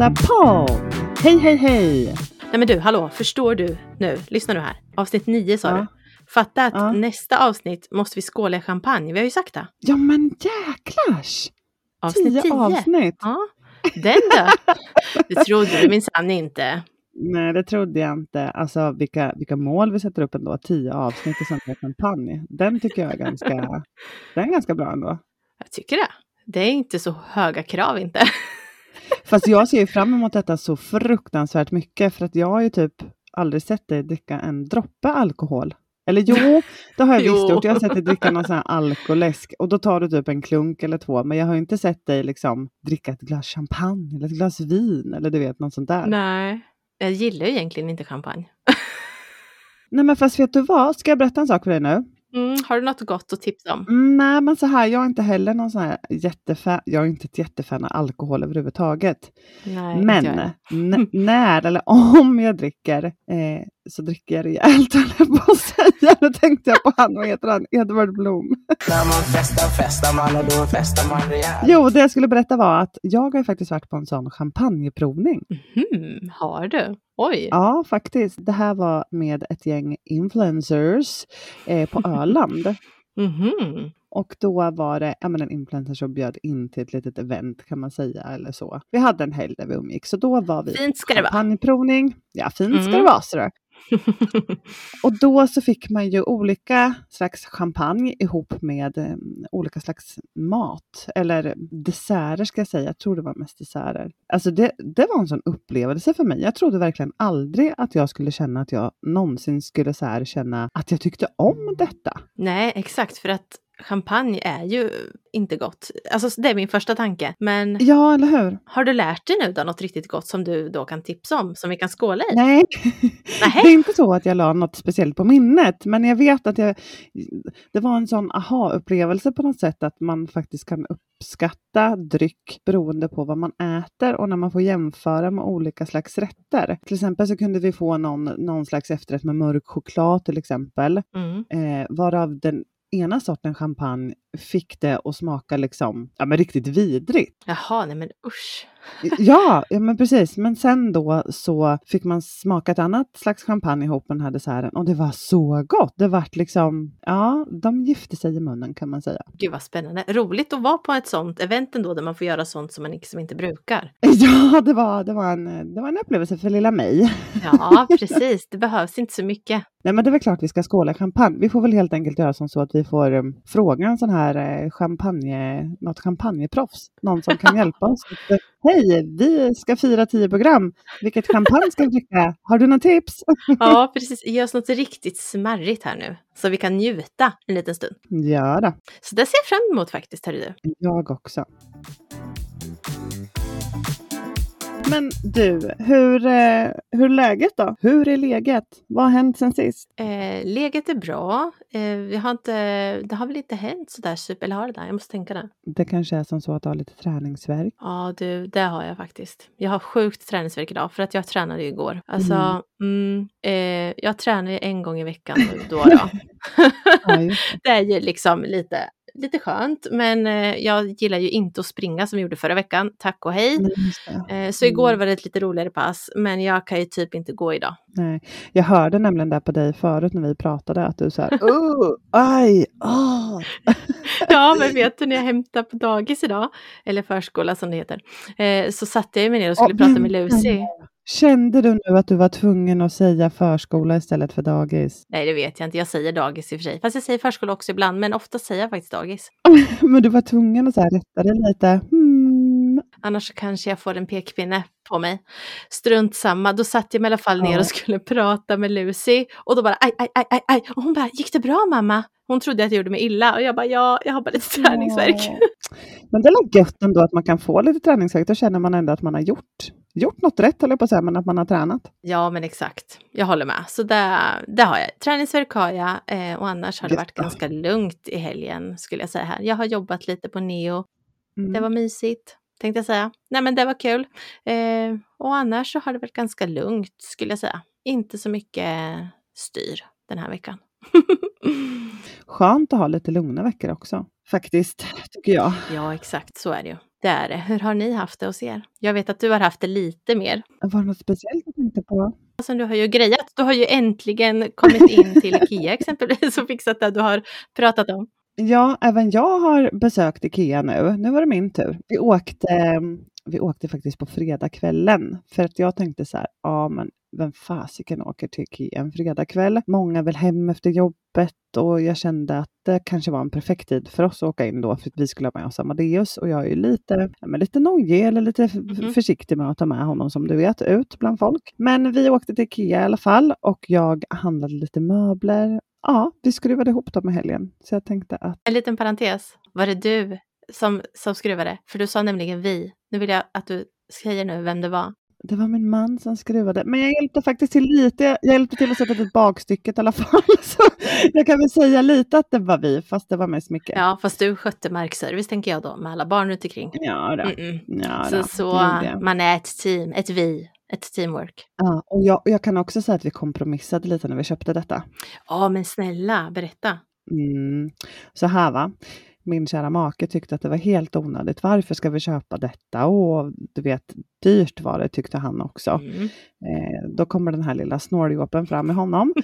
avsnitt 9 av en sån där podd. Hej, hej, hej! Nej men du, hallå, förstår du nu? Lyssna nu här. Avsnitt 9 sa Ja. du. Fatta att Ja. nästa avsnitt måste vi skåla i champagne. Vi har ju sagt det. Ja, men jäklars! Avsnitt 10. Tio avsnitt. Ja, den då. Det trodde du minsann inte. Nej, det trodde jag inte. Alltså vilka, vilka mål vi sätter upp ändå. Tio avsnitt i sån här kampanj. Den tycker jag är ganska, den är ganska bra ändå. Jag tycker det. Det är inte så höga krav inte. Fast jag ser ju fram emot detta så fruktansvärt mycket för att jag har ju typ aldrig sett dig dricka en droppe alkohol. Eller jo, det har jag visst Jo. gjort. Jag har sett dig dricka någon sån här alkoläsk och då tar du typ en klunk eller två. Men jag har inte sett dig liksom dricka ett glas champagne eller ett glas vin eller du vet något sånt där. Nej, Nej. Jag gillar ju egentligen inte champagne. men fast vet du vad? Ska jag berätta en sak för dig nu? Mm, har du något gott att tipsa om? Mm, nej, men så här, jag är inte heller någon sån här jättefan. Jag är inte ett jättefan av alkohol överhuvudtaget. Nej, Men när eller om jag dricker eh, så dricker jag rejält, höll jag på att säga. Nu tänkte jag på han, vad heter han? Edvard Blom. När man festar, festar man och då festar man rejält. Jo, det jag skulle berätta var att jag har faktiskt varit på en sån champagneprovning. Hmm, har du? Oj. Ja, faktiskt. Det här var med ett gäng influencers eh, på Öland. Mhm. Och då var det ja, men en influencer som bjöd in till ett litet event kan man säga eller så. Vi hade en helg där vi umgicks så då var vi Fint ska det vara. champagneprovning. Ja, fint ska Mm. det vara. Så då. Och då så fick man ju olika slags champagne ihop med eh, olika slags mat. Eller desserter ska jag säga. Jag tror det var mest desserter. Alltså det, det var en sån upplevelse för mig. Jag trodde verkligen aldrig att jag skulle känna att jag någonsin skulle så här känna att jag tyckte om detta. Nej, exakt. För att champagne är ju inte gott. Alltså det är min första tanke. Men Ja, eller hur? har du lärt dig nu då något riktigt gott som du då kan tipsa om? Som vi kan skåla i? Nej, Nähä. det är inte så att jag la något speciellt på minnet, men jag vet att jag, det var en sån aha-upplevelse på något sätt att man faktiskt kan uppskatta dryck beroende på vad man äter och när man får jämföra med olika slags rätter. Till exempel så kunde vi få någon, någon slags efterrätt med mörk choklad till exempel, Mm. eh, varav den ena sorten champagne fick det att smaka liksom, ja men riktigt vidrigt. Jaha, nej men usch. Ja, ja, men precis. Men sen då så fick man smaka ett annat slags champagne ihop med den här desserten och det var så gott. Det vart liksom, ja, de gifte sig i munnen kan man säga. Gud vad spännande. Roligt att vara på ett sånt event ändå där man får göra sånt som man liksom inte brukar. Ja, det var, det var, en, det var en upplevelse för lilla mig. Ja, precis. Det behövs inte så mycket. Nej, men det är väl klart vi ska skåla champagne. Vi får väl helt enkelt göra som så att vi får um, fråga en sån här eh, champagne, något champagneproffs. Någon som kan hjälpa oss. Hej, vi ska fira tio program. Vilket champagne ska vi dricka? Har du några tips? Ja, precis. Ge oss något riktigt smarrigt här nu. Så vi kan njuta en liten stund. Ja då, Så det ser jag fram emot faktiskt, du. jag också. Men du, hur, eh, hur är läget då? Hur är läget? Vad har hänt sen sist? Eh, läget är bra. Eh, vi har inte, det har väl inte hänt sådär super, eller har det där? Jag måste tänka det. Det kanske är som så att du har lite träningsvärk. Ja du, det har jag faktiskt. Jag har sjukt träningsvärk idag för att jag tränade igår. Alltså, mm. eh, jag tränar ju en gång i veckan nu då. då. Ja, det är ju liksom lite, lite skönt, men eh, jag gillar ju inte att springa som jag gjorde förra veckan. Tack och hej. Eh, så igår Mm. var det ett lite roligare pass, men jag kan ju typ inte gå idag. Nej. Jag hörde nämligen där på dig förut när vi pratade att du så här, oh, aj, ah. Ja, men vet du när jag hämtade på dagis idag, eller förskola som det heter, eh, så satte jag mig ner och skulle Ja, prata med Lucy. Kände du nu att du var tvungen att säga förskola istället för dagis? Nej, det vet jag inte. Jag säger dagis i och för sig. Fast jag säger förskola också ibland, men ofta säger jag faktiskt dagis. Men du var tvungen att så här rätta dig lite. Hmm. Annars kanske jag får en pekpinne på mig. Strunt samma, då satt jag mig i alla fall ner Ja. och skulle prata med Lucy. Och då bara aj, aj, aj, aj, aj. Och hon bara, gick det bra mamma? Hon trodde att jag gjorde mig illa och jag bara, ja, jag har bara lite träningsvärk. Ja. Men det är gött ändå att man kan få lite träningsvärk. Då känner man ändå att man har gjort, gjort något rätt, jag på att säga, men att man har tränat. Ja, men exakt. Jag håller med. Så det, det har jag. Träningsvärk har jag eh, och annars har det varit ganska lugnt i helgen skulle jag säga här. Jag har jobbat lite på Neo. Mm. Det var mysigt, tänkte jag säga. Nej, men det var kul. Eh, och annars så har det varit ganska lugnt skulle jag säga. Inte så mycket styr den här veckan. Skönt att ha lite lugna veckor också, faktiskt, tycker jag. ja, exakt så är det ju. Det är det. Hur har ni haft det hos er? Jag vet att du har haft det lite mer. Var det något speciellt du tänkte på? Alltså, du har ju grejat. Du har ju äntligen kommit in till Ikea exempelvis och fixat det du har pratat om. Ja, även jag har besökt Ikea nu. Nu var det min tur. Vi åkte, vi åkte faktiskt på fredagskvällen för att jag tänkte så här, ja men vem fasiken åker till Ikea en fredagkväll? Många vill hem efter jobbet och jag kände att det kanske var en perfekt tid för oss att åka in då för att vi skulle ha med oss Amadeus och jag är ju lite, men lite nojig eller lite Mhm. försiktig med att ta med honom som du vet ut bland folk. Men vi åkte till Ikea i alla fall och jag handlade lite möbler. Ja, vi skruvade ihop dem i helgen så jag tänkte att En liten parentes. Var det du som, som skruvade? För du sa nämligen vi. Nu vill jag att du säger nu vem det var. Det var min man som skruvade. Men jag hjälpte faktiskt till lite. Jag hjälpte till att sätta dit bakstycket i alla fall. Så jag kan väl säga lite att det var vi, fast det var mest mycket. Ja, fast du skötte markservice tänker jag då med alla barn runt omkring. Ja, då. Ja Så, då, så jag. man är ett team, ett vi, ett teamwork. Ja, och jag, och jag kan också säga att vi kompromissade lite när vi köpte detta. Ja, men snälla, berätta. Mm. Så här va. Min kära make tyckte att det var helt onödigt. Varför ska vi köpa detta? Och du vet, dyrt var det tyckte han också. Mm. Eh, då kommer den här lilla snåljåpen fram i honom.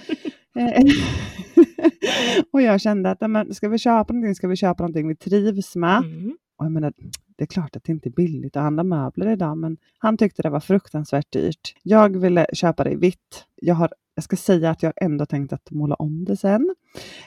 Eh, och jag kände att men, ska vi köpa någonting ska vi köpa någonting vi trivs med. Mm. Och jag menar, det är klart att det inte är billigt att handla möbler idag, men han tyckte det var fruktansvärt dyrt. Jag ville köpa det i vitt. Jag, har, jag ska säga att jag ändå tänkt att måla om det sen.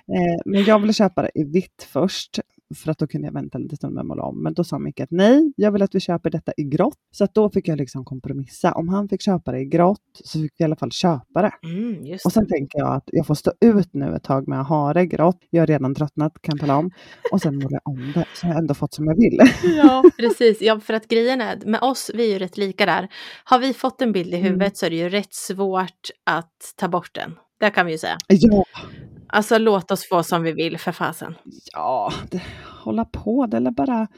Eh, men jag ville köpa det i vitt först, för att då kunde jag vänta lite stund med att måla om. Men då sa Micke att nej, jag vill att vi köper detta i grått. Så att då fick jag liksom kompromissa. Om han fick köpa det i grått så fick vi i alla fall köpa det. Mm, Och sen tänker jag att jag får stå ut nu ett tag med att ha det grått. Jag har redan tröttnat, kan jag tala om. Och sen målar jag om det, så har jag ändå fått som jag vill. Ja, precis. Ja, för att grejen är, med oss, vi är ju rätt lika där. Har vi fått en bild i Mm. huvudet så är det ju rätt svårt att ta bort den. Det kan vi ju säga. Ja, Alltså låt oss få som vi vill för fasen. ja det, hålla på det är bara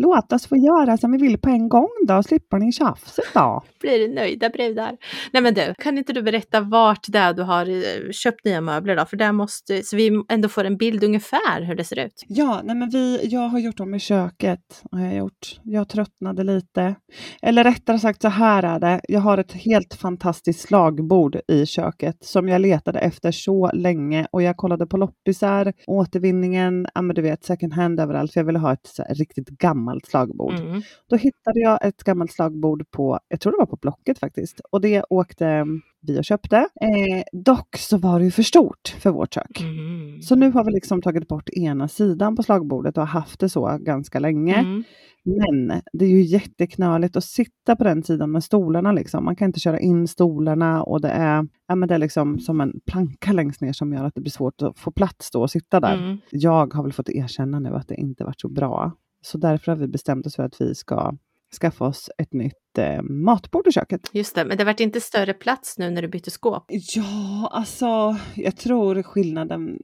låt oss få göra som vi vill på en gång då, slipper ni tjafset då. Blir det nöjda brudar. Nej men du, kan inte du berätta vart det är du har eh, köpt nya möbler då? För där måste, så vi ändå får en bild ungefär hur det ser ut. Ja, nej men vi, jag har gjort om i köket. Har jag, gjort. jag tröttnade lite. Eller rättare sagt så här är det. Jag har ett helt fantastiskt slagbord i köket som jag letade efter så länge och jag kollade på loppisar, återvinningen, ja men du vet second hand överallt för jag ville ha ett riktigt gammalt slagbord. Mm. Då hittade jag ett gammalt slagbord på, jag tror det var på Blocket faktiskt, och det åkte vi och köpte. Eh, dock så var det ju för stort för vårt kök. Mm. Så nu har vi liksom tagit bort ena sidan på slagbordet och har haft det så ganska länge. Mm. Men det är ju jätteknöligt att sitta på den sidan med stolarna. Liksom. Man kan inte köra in stolarna och det är, ja, men det är liksom som en planka längst ner som gör att det blir svårt att få plats då och sitta där. Mm. Jag har väl fått erkänna nu att det inte varit så bra. Så därför har vi bestämt oss för att vi ska skaffa oss ett nytt eh, matbord i köket. Just det, men det vart inte större plats nu när du bytte skåp. Ja, alltså jag tror skillnaden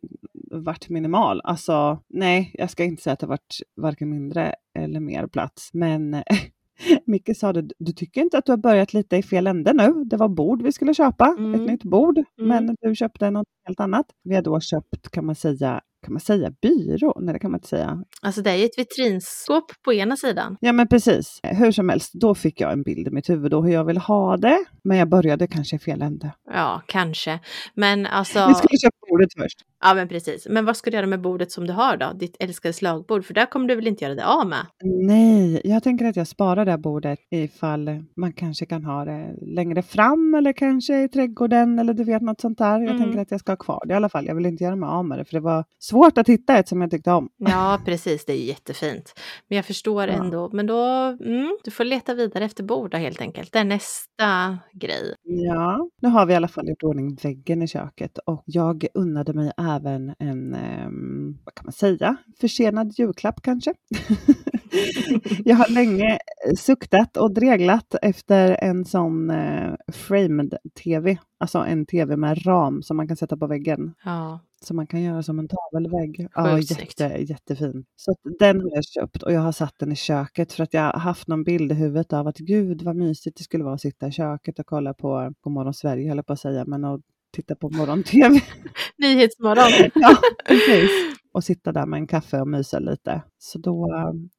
vart minimal. Alltså nej, jag ska inte säga att det varit varken mindre eller mer plats. Men Micke sa det, du tycker inte att du har börjat lite i fel ände nu? Det var bord vi skulle köpa, Mm. ett nytt bord, Mm. men du köpte något helt annat. Vi har då köpt, kan man säga, kan man säga byrå? Nej, det kan man inte säga. Alltså det är ju ett vitrinskåp på ena sidan. Ja, men precis. Hur som helst, då fick jag en bild i mitt huvud då hur jag vill ha det. Men jag började kanske i fel ände. Ja, kanske. Men alltså, Vi skulle köpa bordet först. ja men precis. Men vad ska du göra med bordet som du har då? Ditt älskade slagbord? För där kommer du väl inte göra det av med? Nej, jag tänker att jag sparar det här bordet ifall man kanske kan ha det längre fram eller kanske i trädgården eller du vet något sånt där. Jag Mm. tänker att jag ska ha kvar det i alla fall. Jag vill inte göra mig av med det för det var svårt att hitta ett som jag tyckte om. Ja, precis. Det är jättefint. Men jag förstår Ja. ändå. Men då, mm, du får leta vidare efter bord då helt enkelt. Det är nästa grej. Ja, nu har vi i alla fall gjort ordning väggen i köket och jag unnade mig även en, ehm, vad kan man säga, försenad julklapp kanske. jag har länge suktat och dreglat efter en sån eh, framed tv, alltså en tv med ram som man kan sätta på väggen. Ja, Som man kan göra som en tavelvägg. Ja, jätte, jättefin. Så den har jag köpt och jag har satt den i köket för att jag har haft någon bild i huvudet av att gud vad mysigt det skulle vara att sitta i köket och kolla på Godmorgon Sverige höll jag på att säga, men att titta på morgon-tv. Nyhetsmorgon. ja, precis. Och sitta där med en kaffe och mysa lite. Så då,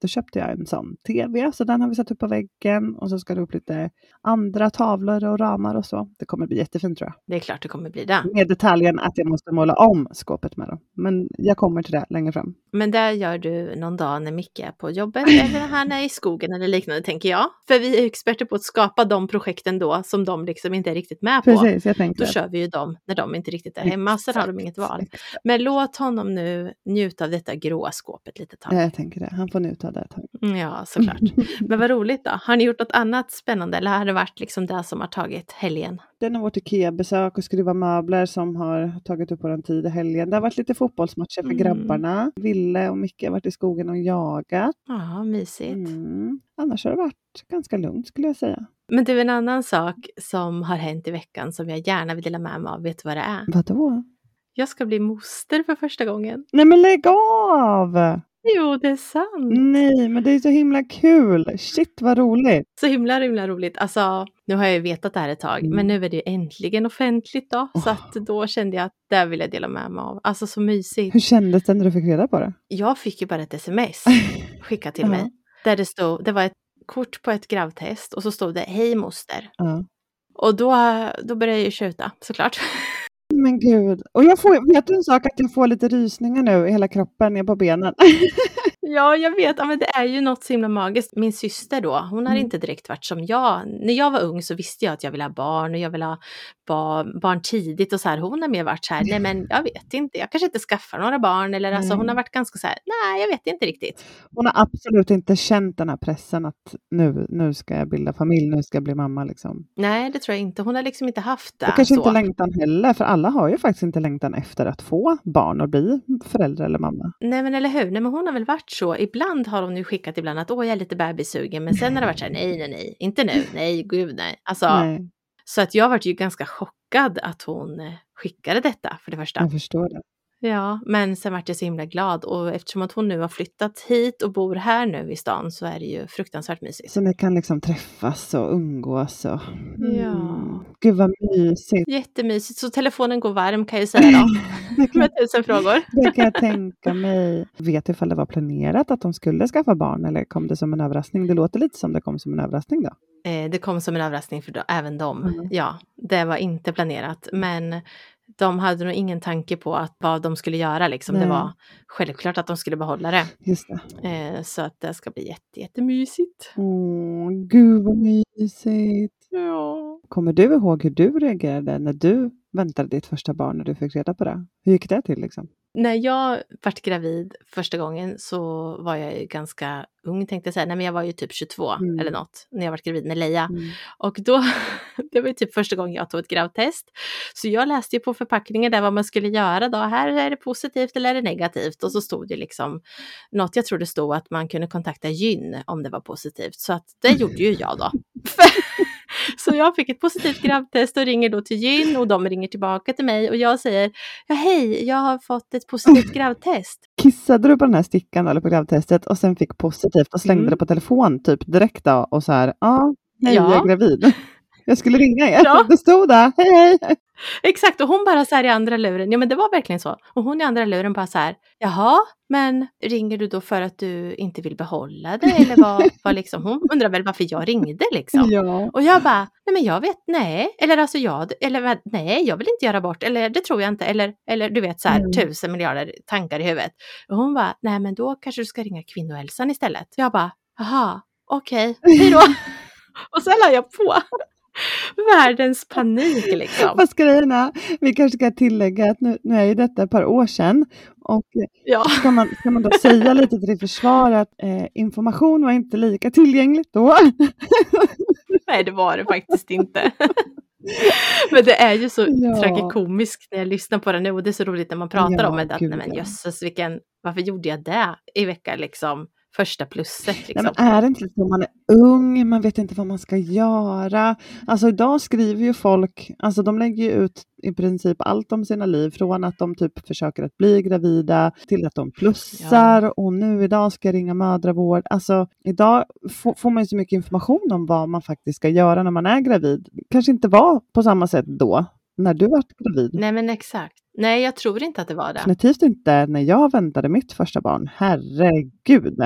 då köpte jag en sån tv, så den har vi satt upp på väggen och så ska det upp lite andra tavlor och ramar och så. Det kommer bli jättefint tror jag. Det är klart det kommer bli det. Med detaljen att jag måste måla om skåpet med dem. Men jag kommer till det längre fram. Men det gör du någon dag när Micke är på jobbet eller när han är i skogen eller liknande tänker jag. För vi är experter på att skapa de projekten då som de liksom inte är riktigt med på. Precis, jag tänkte Då kör vi ju dem när de inte riktigt är hemma, så har de inget val. Men låt honom nu njuta av detta gråa skåpet lite tag. Tänker det. Han får njuta det ett tag. Mm, Ja, såklart. Men vad roligt då. Har ni gjort något annat spännande eller har det varit liksom det som har tagit helgen? Är nog vårt Ikea-besök och skruva möbler som har tagit upp vår tid i helgen. Det har varit lite fotbollsmatcher för Mm. grabbarna. Ville och Micke har varit i skogen och jagat. Ja, mysigt. Mm. Annars har det varit ganska lugnt skulle jag säga. Men du, en annan sak som har hänt i veckan som jag gärna vill dela med mig av, vet du vad det är? Vadå? Jag ska bli moster för första gången. Nej men lägg av! Jo, det är sant. Nej, men det är så himla kul. Shit vad roligt. Så himla, himla roligt. Alltså, nu har jag ju vetat det här ett tag, Mm. men nu är det ju äntligen offentligt då. Så Åh. att då kände jag att det vill jag dela med mig av. Alltså så mysigt. Hur kändes det när du fick reda på det? Jag fick ju bara ett sms skickat till mig. Där det stod, det var ett kort på ett gravtest och så stod det Hej moster. Ja. Och då, då började jag ju tjuta såklart. Men gud. Och jag får, vet du en sak? Att jag får lite rysningar nu i hela kroppen, ner på benen. Ja, jag vet. Ja, men det är ju något så himla magiskt. Min syster då, hon har Mm. inte direkt varit som jag. När jag var ung så visste jag att jag ville ha barn och jag ville ha ba- barn tidigt och så här. Hon har mer varit så här, nej men jag vet inte, jag kanske inte skaffar några barn eller alltså hon har varit ganska så här, nej jag vet inte riktigt. Hon har absolut inte känt den här pressen att nu, nu ska jag bilda familj, nu ska jag bli mamma. Liksom. Nej, det tror jag inte. Hon har liksom inte haft det. Och kanske så. inte längtan heller, för alla har ju faktiskt inte längtan efter att få barn och bli förälder eller mamma. Nej men eller hur, nej men hon har väl varit så. Ibland har hon ju skickat ibland att åh jag är lite bebissugen men sen har det varit så här nej nej nej, inte nu, nej gud nej. Alltså, Nej, så att jag varit ju ganska chockad att hon skickade detta för det första. jag förstår det. Ja, men sen vart jag så himla glad och eftersom att hon nu har flyttat hit och bor här nu i stan så är det ju fruktansvärt mysigt. Så ni kan liksom träffas och umgås. Och... Ja. Gud vad mysigt. Jättemysigt, så telefonen går varm kan jag säga då. Kan, Med tusen frågor. det kan jag tänka mig. Vet du ifall det var planerat att de skulle skaffa barn eller kom det som en överraskning? Det låter lite som det kom som en överraskning då. Eh, det kom som en överraskning för då, även dem. Mm. Ja, det var inte planerat. Men de hade nog ingen tanke på att, vad de skulle göra. Liksom. Det var självklart att de skulle behålla det. Det. Eh, så att det ska bli jätte, jättemysigt. Åh, gud vad mysigt. Ja. Kommer du ihåg hur du reagerade när du väntade ditt första barn när du fick reda på det? Hur gick det till liksom? När jag vart gravid första gången så var jag ju ganska ung tänkte jag säga. Nej men jag var ju typ 22 Mm. eller något när jag vart gravid med Leia. Mm. Och då, det var ju typ första gången jag tog ett gravtest. Så jag läste ju på förpackningen där vad man skulle göra då. Här är det positivt eller är det negativt? Och så stod det liksom något, jag tror det stod att man kunde kontakta gyn om det var positivt. Så att det gjorde ju jag då. Så jag fick ett positivt gravtest och ringer då till gyn och de ringer tillbaka till mig och jag säger ja hej, jag har fått ett positivt gravtest. Kissade du på den här stickan eller på gravtestet och sen fick positivt och slängde Mm. det på telefon typ direkt då och så här, ja, hej Ja. jag är gravid. Jag skulle ringa er. Ja. Det stod där, hej hej. Exakt, och hon bara så här i andra luren, ja men det var verkligen så. Och hon i andra luren bara så här, jaha, men ringer du då för att du inte vill behålla det? Eller vad, vad liksom, hon undrar väl varför jag ringde liksom. Ja. Och jag bara, nej men jag vet, nej, eller alltså jag, eller nej, jag vill inte göra bort, eller det tror jag inte, eller, eller du vet så här Mm. tusen miljarder tankar i huvudet. Och hon bara, nej men då kanske du ska ringa kvinnohälsan istället. Jag bara, jaha, okej, hej då. Och sen la jag på. Världens panik liksom. Fast grejen är, vi kanske ska tillägga att nu, nu är ju detta ett par år sedan och Ja. ska man, ska man då säga lite till ditt försvar att eh, information var inte lika tillgängligt då. Nej, det var det faktiskt inte. Men det är ju så Ja. tragikomiskt när jag lyssnar på det nu och det är så roligt när man pratar Ja, om det. Att, nej men jösses, vilken, varför gjorde jag det i veckan liksom? Första plusset Nej, liksom. men är det inte så man är ung, man vet inte vad man ska göra. Alltså idag skriver ju folk, alltså de lägger ju ut i princip allt om sina liv, från att de typ försöker att bli gravida till att de plussar och nu idag ska jag ringa mödravård. Alltså idag får, får man ju så mycket information om vad man faktiskt ska göra när man är gravid. Kanske inte var på samma sätt då, när du var gravid. Nej men exakt. Nej, jag tror inte att det var det. Definitivt inte när jag väntade mitt första barn. Herregud.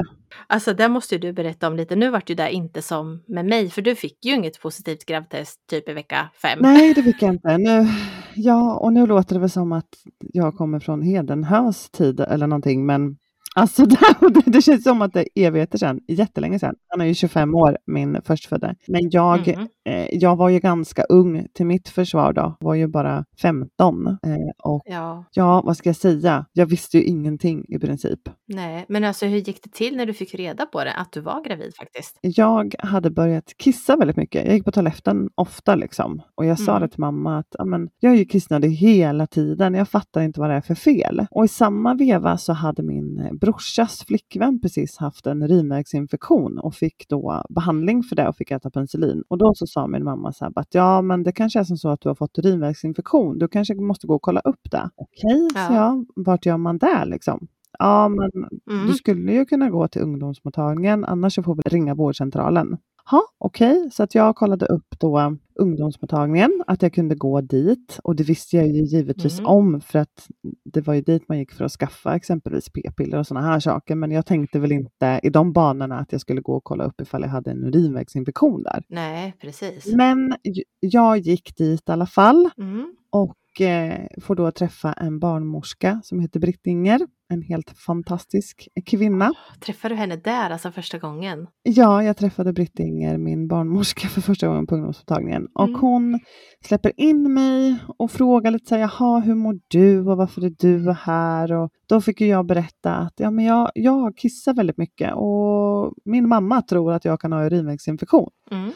Alltså det måste ju du berätta om lite. Nu vart ju det inte som med mig, för du fick ju inget positivt gravtest typ i vecka fem. Nej, det fick jag inte. Nu, ja, och nu låter det väl som att jag kommer från Hedenhös tid eller någonting, men Alltså det, det känns som att det är evigheter sedan, jättelänge sedan. Han är ju 25 år, min förstfödde. Men jag, mm. eh, jag var ju ganska ung till mitt försvar då, var ju bara 15. Eh, och ja. ja, vad ska jag säga? Jag visste ju ingenting i princip. Nej, men alltså hur gick det till när du fick reda på det, att du var gravid faktiskt? Jag hade börjat kissa väldigt mycket. Jag gick på toaletten ofta liksom. Och jag mm. sa det till mamma att amen, jag är ju kissnödig hela tiden. Jag fattar inte vad det är för fel. Och i samma veva så hade min brorsas flickvän precis haft en urinvägsinfektion och fick då behandling för det och fick äta penicillin. Och då så sa min mamma så här att ja, men det kanske är som så att du har fått urinvägsinfektion. Du kanske måste gå och kolla upp det. Okej, ja. så jag. Vart gör man det liksom? Ja, men mm. du skulle ju kunna gå till ungdomsmottagningen, annars får vi ringa vårdcentralen. Ja, okej, okay. så att jag kollade upp då ungdomsmottagningen, att jag kunde gå dit och det visste jag ju givetvis mm. om för att det var ju dit man gick för att skaffa exempelvis p-piller och sådana här saker. Men jag tänkte väl inte i de banorna att jag skulle gå och kolla upp ifall jag hade en urinvägsinfektion där. Nej, precis. Men jag gick dit i alla fall mm. och och eh, får då träffa en barnmorska som heter Britt-Inger. En helt fantastisk kvinna. Träffade du henne där alltså första gången? Ja, jag träffade Britt-Inger, min barnmorska, för första gången på ungdomsmottagningen. Och mm. hon släpper in mig och frågar lite så här, jaha, hur mår du och varför är du här? Och då fick jag berätta att ja, men jag, jag kissar väldigt mycket och min mamma tror att jag kan ha urinvägsinfektion. Mm.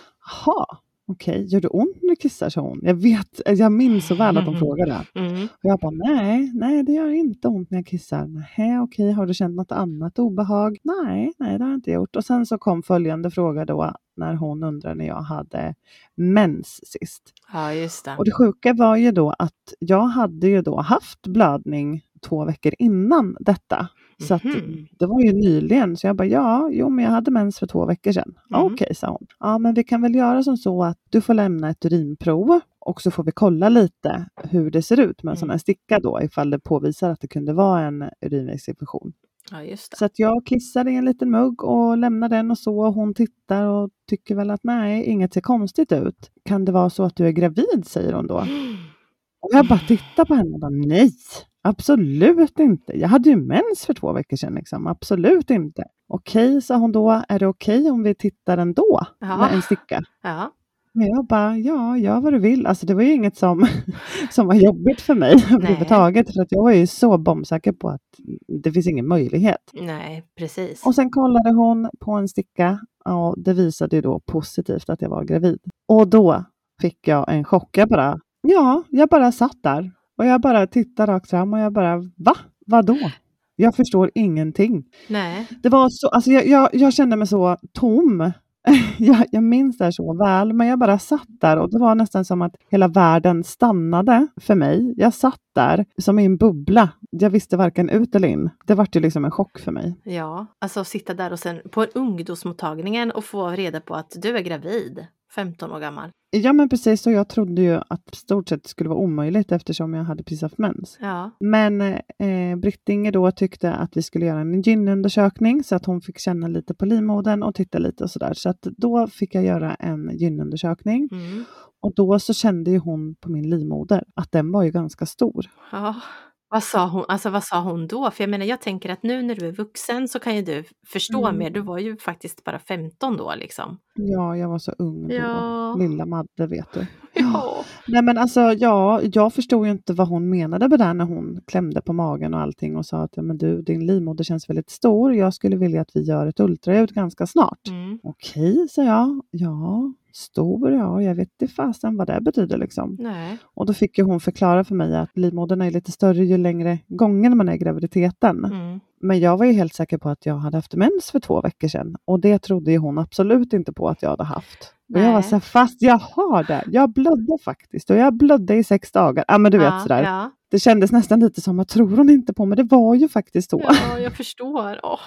Jaha, Okej, okay, gör det ont när du kissar? sa hon. Jag, vet, jag minns så väl att hon frågade. Mm. Och jag bara, nej, nej det gör inte ont när jag kissar. Nej, okej, har du känt något annat obehag? Nej, nej det har jag inte gjort. Och sen så kom följande fråga då när hon undrade när jag hade mens sist. Ja, just det. Och det sjuka var ju då att jag hade ju då haft blödning två veckor innan detta. Så att, mhm. det var ju nyligen, så jag bara ja, jo men jag hade mens för två veckor sedan. Mm. Okej, okay, sa hon. Ja, men vi kan väl göra som så att du får lämna ett urinprov och så får vi kolla lite hur det ser ut med en mm. sån här sticka då ifall det påvisar att det kunde vara en urinvägsinfektion. Ja. Så att jag kissar i en liten mugg och lämnar den och så och hon tittar och tycker väl att nej, inget ser konstigt ut. Kan det vara så att du är gravid, säger hon då. Och jag bara tittar på henne och bara nej, Absolut inte. Jag hade ju mens för två veckor sedan. Liksom. Absolut inte. Okej, sa hon då. Är det okej om vi tittar ändå ja. med en sticka? Ja. Men jag bara, ja, gör vad du vill. Alltså det var ju inget som, som var jobbigt för mig överhuvudtaget. För att jag var ju så bombsäker på att det finns ingen möjlighet. Nej, precis. Och sen kollade hon på en sticka och det visade ju då positivt att jag var gravid. Och då fick jag en chock. Jag bara, ja, jag bara satt där och jag bara tittar rakt fram och jag bara, va? Vadå? Jag förstår ingenting. Nej. Det var så, alltså jag, jag, jag kände mig så tom. jag, jag minns det här så väl, men jag bara satt där och det var nästan som att hela världen stannade för mig. Jag satt där som i en bubbla. Jag visste varken ut eller in. Det var ju liksom en chock för mig. Ja, alltså sitta där och sen på ungdomsmottagningen och få reda på att du är gravid. 15 år gammal. Ja men precis och jag trodde ju att i stort sett skulle vara omöjligt eftersom jag hade precis haft mens. Ja. Men eh, Brittinger då tyckte att vi skulle göra en gynundersökning så att hon fick känna lite på livmodern och titta lite och sådär. Så att då fick jag göra en gynundersökning. Mm. Och då så kände ju hon på min livmoder att den var ju ganska stor. Ja. Vad sa, hon, alltså vad sa hon då? För jag menar, jag tänker att nu när du är vuxen så kan ju du förstå mm. mer. Du var ju faktiskt bara 15 då liksom. Ja, jag var så ung då. Ja. Lilla Madde vet du. Ja. Nej men alltså, ja, jag förstod ju inte vad hon menade med det när hon klämde på magen och allting och sa att ja, men du, din livmoder känns väldigt stor. Jag skulle vilja att vi gör ett ultraljud ganska snart. Mm. Okej, sa jag. Ja, Stor, ja, jag vet inte fasen vad det betyder liksom. Nej. Och då fick ju hon förklara för mig att livmodern är lite större ju längre gången man är i graviditeten. Mm. Men jag var ju helt säker på att jag hade haft mens för två veckor sedan och det trodde ju hon absolut inte på att jag hade haft. Och jag var så här, fast jag har det. Jag blödde faktiskt och jag blödde i sex dagar. Ja, men du vet ja, sådär. Ja. Det kändes nästan lite som att tror hon inte på mig? Det var ju faktiskt så. Ja, jag förstår. Oh.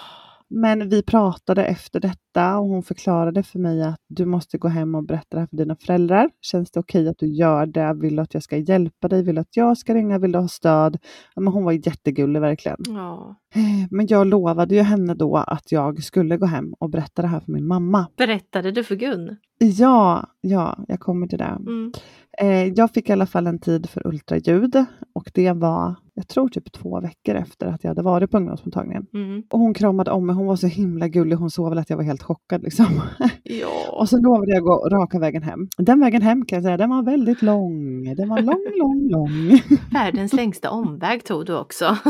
Men vi pratade efter detta och hon förklarade för mig att du måste gå hem och berätta det här för dina föräldrar. Känns det okej att du gör det? Vill du att jag ska hjälpa dig? Vill du att jag ska ringa? Vill du ha stöd? Ja, men hon var jättegullig verkligen. Ja. Eh, Men jag lovade ju henne då att jag skulle gå hem och berätta det här för min mamma. Berättade du för Gun? Ja, ja, jag kommer till det. Mm. Eh, jag fick i alla fall en tid för ultraljud och det var, jag tror typ två veckor efter att jag hade varit på ungdomsmottagningen. Mm. Och hon kramade om mig, hon var så himla gullig, hon såg väl att jag var helt chockad liksom. Ja. Och så lovade jag gå raka vägen hem. Den vägen hem kan jag säga, den var väldigt lång. Den var lång, lång, lång. Världens längsta omväg tog du också.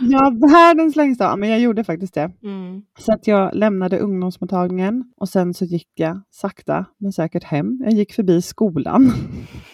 Ja, världens längsta, men jag gjorde faktiskt det. Mm. Så att jag lämnade ungdomsmottagningen och sen så gick jag sakta men säkert hem. Jag gick förbi skolan.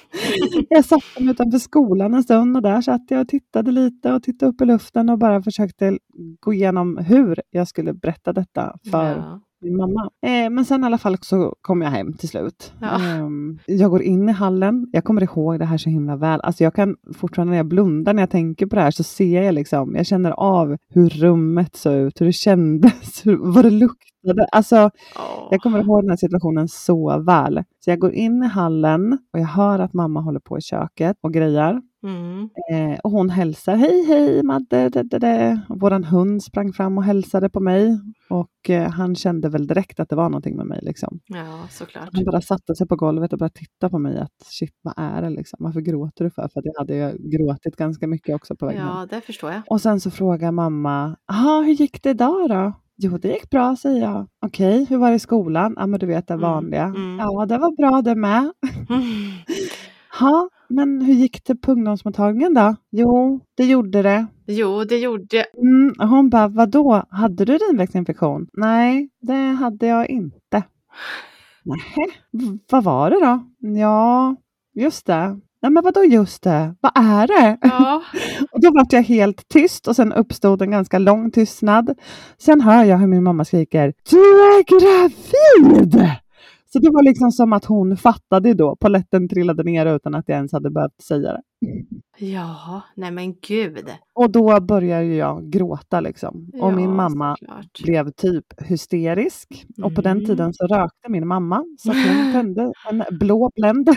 jag satte mig utanför skolan en stund och där satt jag och tittade lite och tittade upp i luften och bara försökte gå igenom hur jag skulle berätta detta för Ja. min mamma. Eh, men sen i alla fall så kom jag hem till slut. Ja. Ehm, jag går in i hallen. Jag kommer ihåg det här så himla väl. Alltså jag kan fortfarande när jag blundar när jag tänker på det här så ser jag liksom, jag känner av hur rummet såg ut, hur det kändes, hur, vad det luktade. Alltså Åh. jag kommer ihåg den här situationen så väl. Så jag går in i hallen och jag hör att mamma håller på i köket och grejar. Mm. Eh, och hon hälsar, hej hej Madde, det, det, det. Och Våran hund sprang fram och hälsade på mig. Och eh, han kände väl direkt att det var någonting med mig. Liksom. Ja, såklart. Han bara satte sig på golvet och började titta på mig. att Shit, vad är det liksom? Varför gråter du för? För att jag hade ju gråtit ganska mycket också på vägen. Ja, det förstår jag. Och sen så frågar mamma, jaha, hur gick det idag då? Jo, det gick bra, säger jag. Okej, hur var det i skolan? Ja, men du vet det Mm, vanliga. mm. Ja, det var bra det med. Ja, men hur gick det på ungdomsmottagningen då? Jo, det gjorde det. Jo, det gjorde. Mm, hon bara, vadå, hade du urinvägsinfektion? Nej, det hade jag inte. Nej, vad var det då? Ja, just det. Nej, men vadå just det? Vad är det? Ja. Och då var jag helt tyst och sen uppstod en ganska lång tystnad. Sen hör jag hur min mamma skriker Du är gravid! Så det var liksom som att hon fattade då. Polletten trillade ner utan att jag ens hade behövt säga det. ja, nej men gud. Och då började jag gråta liksom. Och min Ja, mamma såklart. blev typ hysterisk. Och på den Mm. tiden så rökte min mamma. Så att hon tände en blå Blend.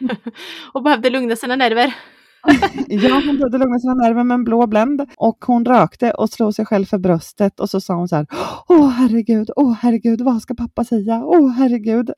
Och behövde lugna sina nerver. Ja, hon behövde lugna sina nerver med en blå Blend. Och hon rökte och slog sig själv för bröstet. Och så sa hon så här. Åh herregud, åh herregud, vad ska pappa säga? Åh herregud.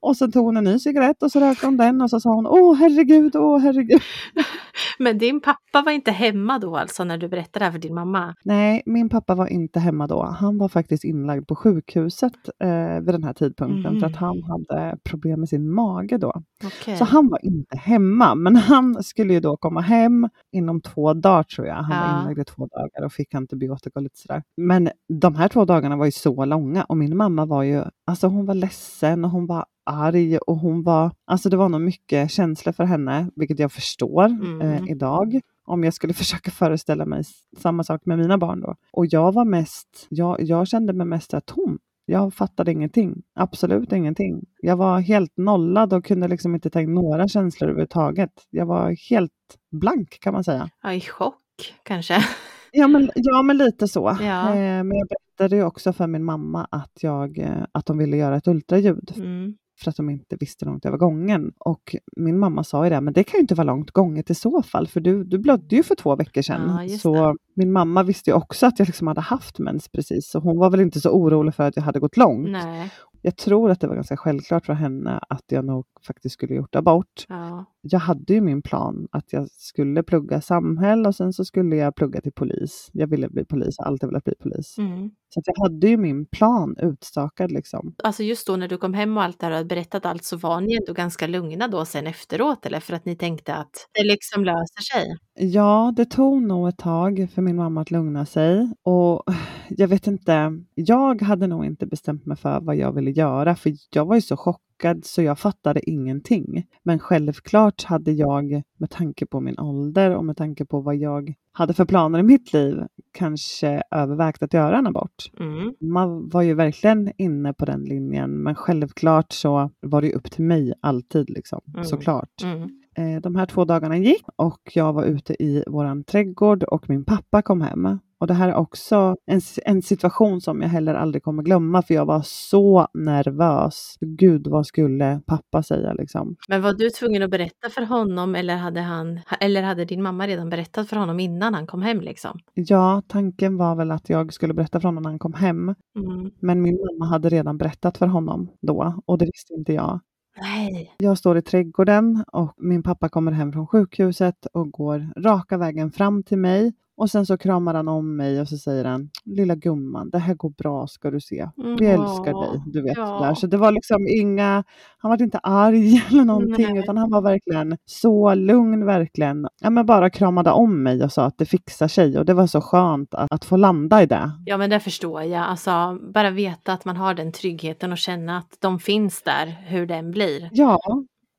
Och så tog hon en ny cigarett och så rökte hon den och så sa hon åh herregud, åh herregud. Men din pappa var inte hemma då alltså när du berättade det här för din mamma? Nej, min pappa var inte hemma då. Han var faktiskt inlagd på sjukhuset eh, vid den här tidpunkten för att han hade problem med sin mage då. Okej. Så han var inte hemma, men han skulle ju då komma hem inom två dagar tror jag. Han Ja. var inlagd i två dagar och fick antibiotika och lite sådär. Men de här två dagarna var ju så långa och min mamma var ju, alltså hon var ledsen och hon var arg och hon var, alltså det var nog mycket känslor för henne, vilket jag förstår Mm. eh, idag. Om jag skulle försöka föreställa mig samma sak med mina barn då. Och jag var mest, jag, jag kände mig mest tom. Jag fattade ingenting, absolut ingenting. Jag var helt nollad och kunde liksom inte in några känslor överhuvudtaget. Jag var helt blank kan man säga. Ja, i chock kanske. Ja men, ja, men lite så. Ja. Eh, men jag berättade ju också för min mamma att, jag, eh, att de ville göra ett ultraljud Mm. För att de inte visste långt var gången. Och min mamma sa ju det, men det kan ju inte vara långt gånget i så fall, för du, du blödde ju för två veckor sedan. Ja, så det. min mamma visste ju också att jag liksom hade haft mens precis, så hon var väl inte så orolig för att jag hade gått långt. Nej. Jag tror att det var ganska självklart för henne att jag nog faktiskt skulle gjort abort. Ja. Jag hade ju min plan att jag skulle plugga samhäll och sen så skulle jag plugga till polis. Jag ville bli polis, har alltid velat bli polis. Mm. Så jag hade ju min plan utstakad liksom. Alltså just då när du kom hem och allt det här och berättat allt så var ni ändå ganska lugna då sen efteråt eller för att ni tänkte att det liksom löser sig? Ja, det tog nog ett tag för min mamma att lugna sig. Och jag vet inte, jag hade nog inte bestämt mig för vad jag ville göra, för jag var ju så chockad så jag fattade ingenting. Men självklart hade jag, med tanke på min ålder och med tanke på vad jag hade för planer i mitt liv, kanske övervägt att göra en abort. Mm. Man var ju verkligen inne på den linjen, men självklart så var det upp till mig alltid, liksom, Mm. såklart. Mm. Eh, De här två dagarna gick och jag var ute i våran trädgård och min pappa kom hem. Och det här är också en, en situation som jag heller aldrig kommer glömma, för jag var så nervös. Gud, vad skulle pappa säga liksom? Men var du tvungen att berätta för honom eller hade, han, eller hade din mamma redan berättat för honom innan han kom hem? Liksom? Ja, tanken var väl att jag skulle berätta för honom när han kom hem. Mm. Men min mamma hade redan berättat för honom då och det visste inte jag. Nej. Jag står i trädgården och min pappa kommer hem från sjukhuset och går raka vägen fram till mig. Och sen så kramar han om mig och så säger han, lilla gumman, det här går bra ska du se. Vi älskar dig, du vet. ja. Där. Så det var liksom inga, han var inte arg eller någonting, Nej. utan han var verkligen så lugn, verkligen. Ja, men bara kramade om mig och sa att det fixar sig och det var så skönt att, att få landa i det. Ja men det förstår jag. Alltså bara veta att man har den tryggheten och känna att de finns där hur den blir. Ja,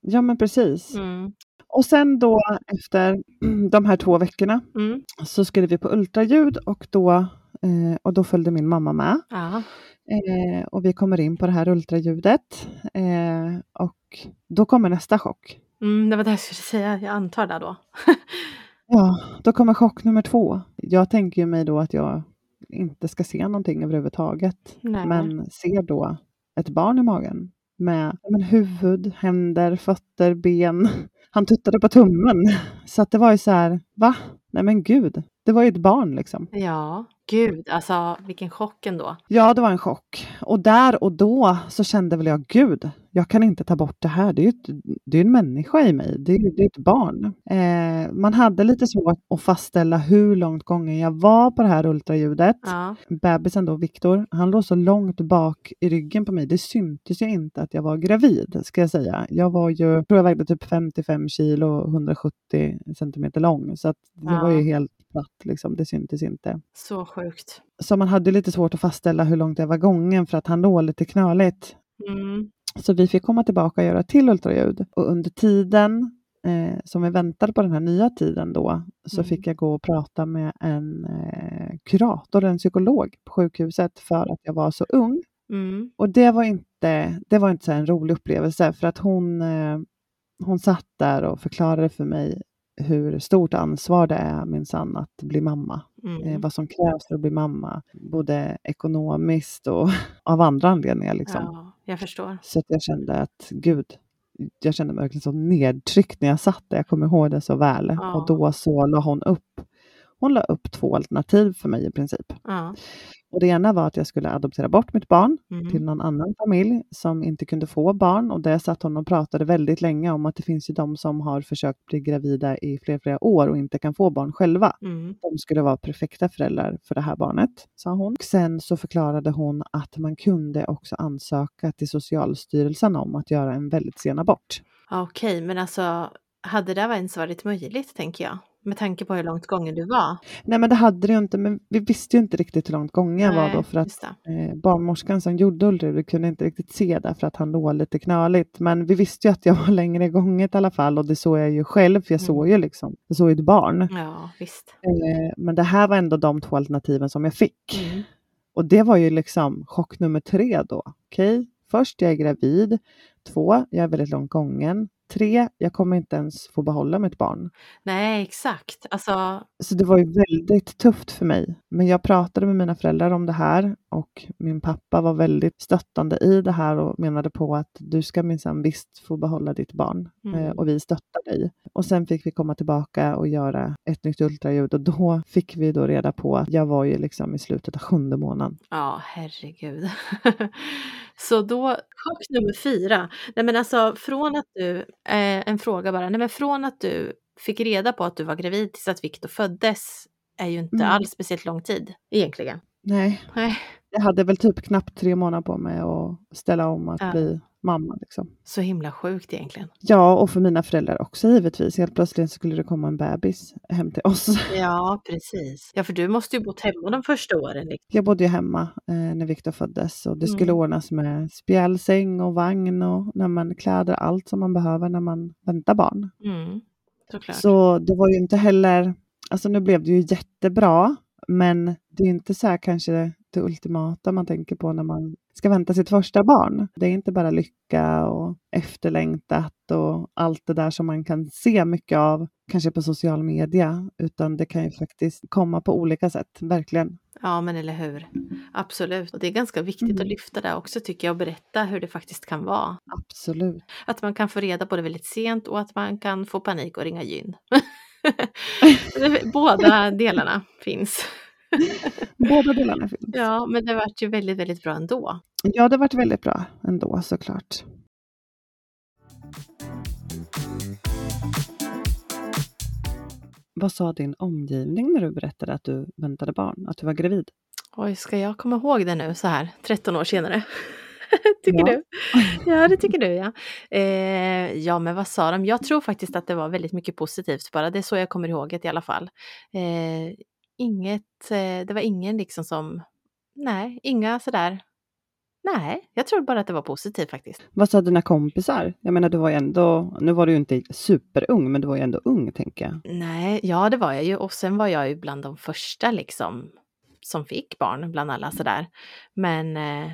ja men precis. Mm. Och sen då efter de här två veckorna Mm. så skulle vi på ultraljud och då, eh, och då följde min mamma med. Eh, och vi kommer in på det här ultraljudet eh, och då kommer nästa chock. Mm, det var det jag skulle säga, jag antar det då. Ja, då kommer chock nummer två. Jag tänker mig då att jag inte ska se någonting överhuvudtaget. Nej. Men ser då ett barn i magen med men, huvud, händer, fötter, ben. Han tuttade på tummen. Så att det var ju så här, va? Nej men gud, det var ju ett barn liksom. Ja, gud, alltså vilken chock ändå. Ja, det var en chock. Och där och då så kände väl jag, gud, jag kan inte ta bort det här. Det är ett, det är en människa i mig. Det är det är ett barn. Eh, man hade lite svårt att fastställa hur långt gången jag var på det här ultraljudet. Ja. Bebisen då, Viktor, han låg så långt bak i ryggen på mig. Det syntes ju inte att jag var gravid, ska jag säga. Jag var ju, jag tror jag vägde typ 55 kilo och 170 centimeter lång. Så att det Ja. var ju helt platt, liksom. det syntes inte. Så sjukt. Så man hade lite svårt att fastställa hur långt jag var gången för att han låg lite knöligt. Mm. Så vi fick komma tillbaka och göra till ultraljud. Och under tiden eh, som vi väntade på den här nya tiden då så Mm. fick jag gå och prata med en eh, kurator, en psykolog på sjukhuset för att jag var så ung. Mm. Och det var inte, det var inte så en rolig upplevelse för att hon, eh, hon satt där och förklarade för mig hur stort ansvar det är minsann att bli mamma. Eh, Mm. vad som krävs för att bli mamma, både ekonomiskt och av andra anledningar. Liksom. Ja, jag förstår. Så att jag kände att gud, jag kände mig verkligen så nedtryckt när jag satt där. Jag kommer ihåg det så väl. Ja. Och då så la hon upp, hon la upp två alternativ för mig i princip. Ja. Och det ena var att jag skulle adoptera bort mitt barn Mm. till någon annan familj som inte kunde få barn. Och där satt hon och pratade väldigt länge om att det finns ju de som har försökt bli gravida i flera, flera år och inte kan få barn själva. Mm. De skulle vara perfekta föräldrar för det här barnet, sa hon. Och sen så förklarade hon att man kunde också ansöka till Socialstyrelsen om att göra en väldigt sen abort. Okej, men alltså hade det ens varit möjligt tänker jag? Med tanke på hur långt gången du var. Nej men det hade det ju inte, men vi visste ju inte riktigt hur långt gången jag var då för att eh, barnmorskan som gjorde ultraljudet kunde inte riktigt se det för att han låg lite knöligt. Men vi visste ju att jag var längre gånget i alla fall och det såg jag ju själv för jag Mm. såg ju liksom, jag såg ju ett barn. Ja, visst. Eh, men det här var ändå de två alternativen som jag fick. Mm. Och det var ju liksom chock nummer tre då. Okej, först jag är gravid. Två, jag är väldigt långt gången. Tre, jag kommer inte ens få behålla mitt barn. Nej, exakt. Alltså, Så det var ju väldigt tufft för mig. Men jag pratade med mina föräldrar om det här och min pappa var väldigt stöttande i det här och menade på att du ska minsann visst få behålla ditt barn Mm. eh, och vi stöttar dig. Och sen fick vi komma tillbaka och göra ett nytt ultraljud och då fick vi då reda på att jag var ju liksom i slutet av sjunde månaden. ja, herregud. Så då, chock nummer fyra. Nej men alltså från att du, eh, en fråga bara, nej men från att du fick reda på att du var gravid tills att Viktor föddes är ju inte Mm. alls speciellt lång tid egentligen. Nej, Nej. Jag hade väl typ knappt tre månader på mig att ställa om att Ja. bli mamma. Liksom. Så himla sjukt egentligen. Ja, och för mina föräldrar också givetvis. Helt plötsligt skulle det komma en bebis hem till oss. Ja, precis. Ja, för du måste ju bott hemma de första åren. liksom. Jag bodde ju hemma eh, när Viktor föddes och det skulle Mm. ordnas med spjälsäng och vagn och när man kläder, allt som man behöver när man väntar barn. Mm, såklart. Så det var ju inte heller, alltså nu blev det ju jättebra, men det är inte så här kanske det ultimata man tänker på när man ska vänta sitt första barn. Det är inte bara lycka och efterlängtat och allt det där som man kan se mycket av kanske på social media, utan det kan ju faktiskt komma på olika sätt, verkligen. Ja, men eller hur. Absolut. Och det är ganska viktigt Mm. att lyfta det också tycker jag och berätta hur det faktiskt kan vara. Absolut. Att man kan få reda på det väldigt sent och att man kan få panik och ringa gyn. Båda delarna finns. Båda delarna finns. Ja, men det vart ju väldigt, väldigt bra ändå. Ja, det har varit väldigt bra ändå såklart. Vad sa din omgivning när du berättade att du väntade barn, att du var gravid? Oj, ska jag komma ihåg det nu så här 13 år senare? tycker Ja. du? Ja, det tycker du ja. Eh, ja, men vad sa de? Jag tror faktiskt att det var väldigt mycket positivt bara. Det är så jag kommer ihåg det i alla fall. Eh, inget, eh, det var ingen liksom som, nej, inga sådär. Nej, jag tror bara att det var positivt faktiskt. Vad sa dina kompisar? Jag menar, du var ju ändå, nu var du ju inte superung, men du var ju ändå ung, tänker jag. Nej, ja det var jag ju och sen var jag ju bland de första liksom som fick barn bland alla sådär. Men eh,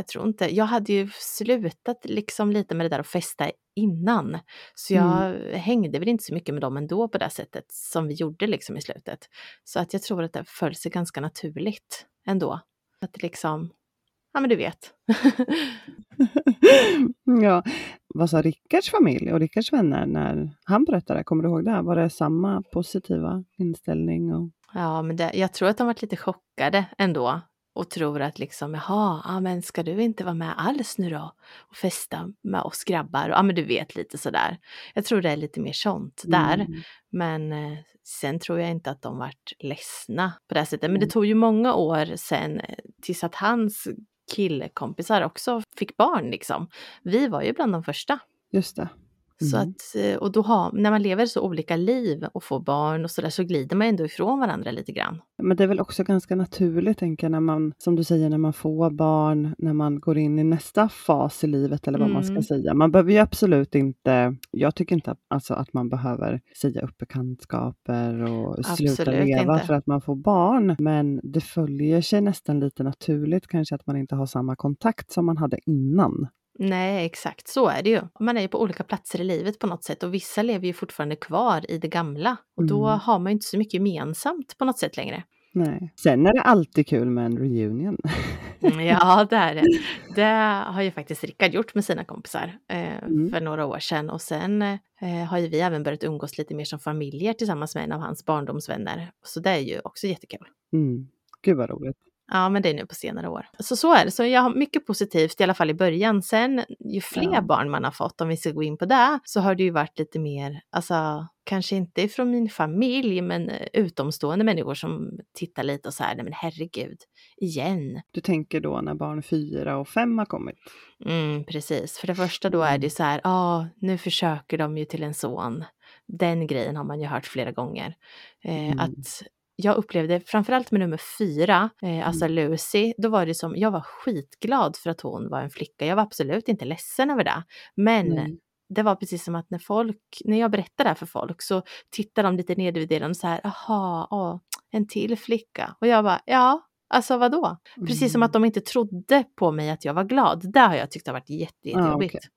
jag tror inte, jag hade ju slutat liksom lite med det där att festa innan. Så jag hängde väl inte så mycket med dem ändå på det sättet som vi gjorde liksom i slutet. Så att jag tror att det föll sig ganska naturligt ändå. Att det liksom, ja men du vet. ja. Vad sa Rickards familj och Rickards vänner när han berättade? Kommer du ihåg det? Var det samma positiva inställning? Och... Ja, men det, jag tror att de varit lite chockade ändå och tror att liksom, jaha, ja, men ska du inte vara med alls nu då och festa med oss grabbar? Ja, men du vet lite sådär. Jag tror det är lite mer sånt där. Mm. Men eh, sen tror jag inte att de vart ledsna på det här sättet. Men det Mm. tog ju många år sen eh, tills att hans killkompisar också fick barn liksom. Vi var ju bland de första. Just det. Så Mm. att, eh, och då har, när man lever så olika liv och får barn och sådär så glider man ändå ifrån varandra lite grann. Men det är väl också ganska naturligt, tänker jag, när man, som du säger, när man får barn, när man går in i nästa fas i livet, eller vad man ska Mm. säga. Man behöver ju absolut inte, jag tycker inte alltså, att man behöver säga upp bekantskaper och sluta Absolut leva inte. för att man får barn. Men det följer sig nästan lite naturligt, kanske att man inte har samma kontakt som man hade innan. Nej, exakt så är det ju. Man är ju på olika platser i livet på något sätt och vissa lever ju fortfarande kvar i det gamla och då Mm. har man ju inte så mycket gemensamt på något sätt längre. Nej. Sen är det alltid kul med en reunion. Mm, Ja, det är det. Det har ju faktiskt Rickard gjort med sina kompisar eh, Mm. för några år sedan och sen eh, har ju vi även börjat umgås lite mer som familjer tillsammans med en av hans barndomsvänner. Så det är ju också jättekul. Mm. Gud vad roligt. Ja, men det är nu på senare år. Så så är det. Så jag har mycket positivt i alla fall i början. Sen ju fler Ja. barn man har fått, om vi ska gå in på det, så har det ju varit lite mer, alltså kanske inte från min familj, men eh, utomstående människor som tittar lite och så här, nej men herregud, igen. Du tänker då när barn fyra och fem har kommit? Mm, precis. För det första då är det så här, ja, nu försöker de ju till en son. Den grejen har man ju hört flera gånger. Eh, Mm. Att jag upplevde, framförallt med nummer fyra, eh, alltså Mm. Lucy, då var det som, jag var skitglad för att hon var en flicka. Jag var absolut inte ledsen över det. Men Nej. det var precis som att när folk, när jag berättade det här för folk så tittar de lite nedvärderande så här, jaha, åh, en till flicka. Och jag bara, ja, alltså vadå? Precis som Mm. att de inte trodde på mig att jag var glad. Det har jag tyckt har varit jätte, jättejobbigt. okej.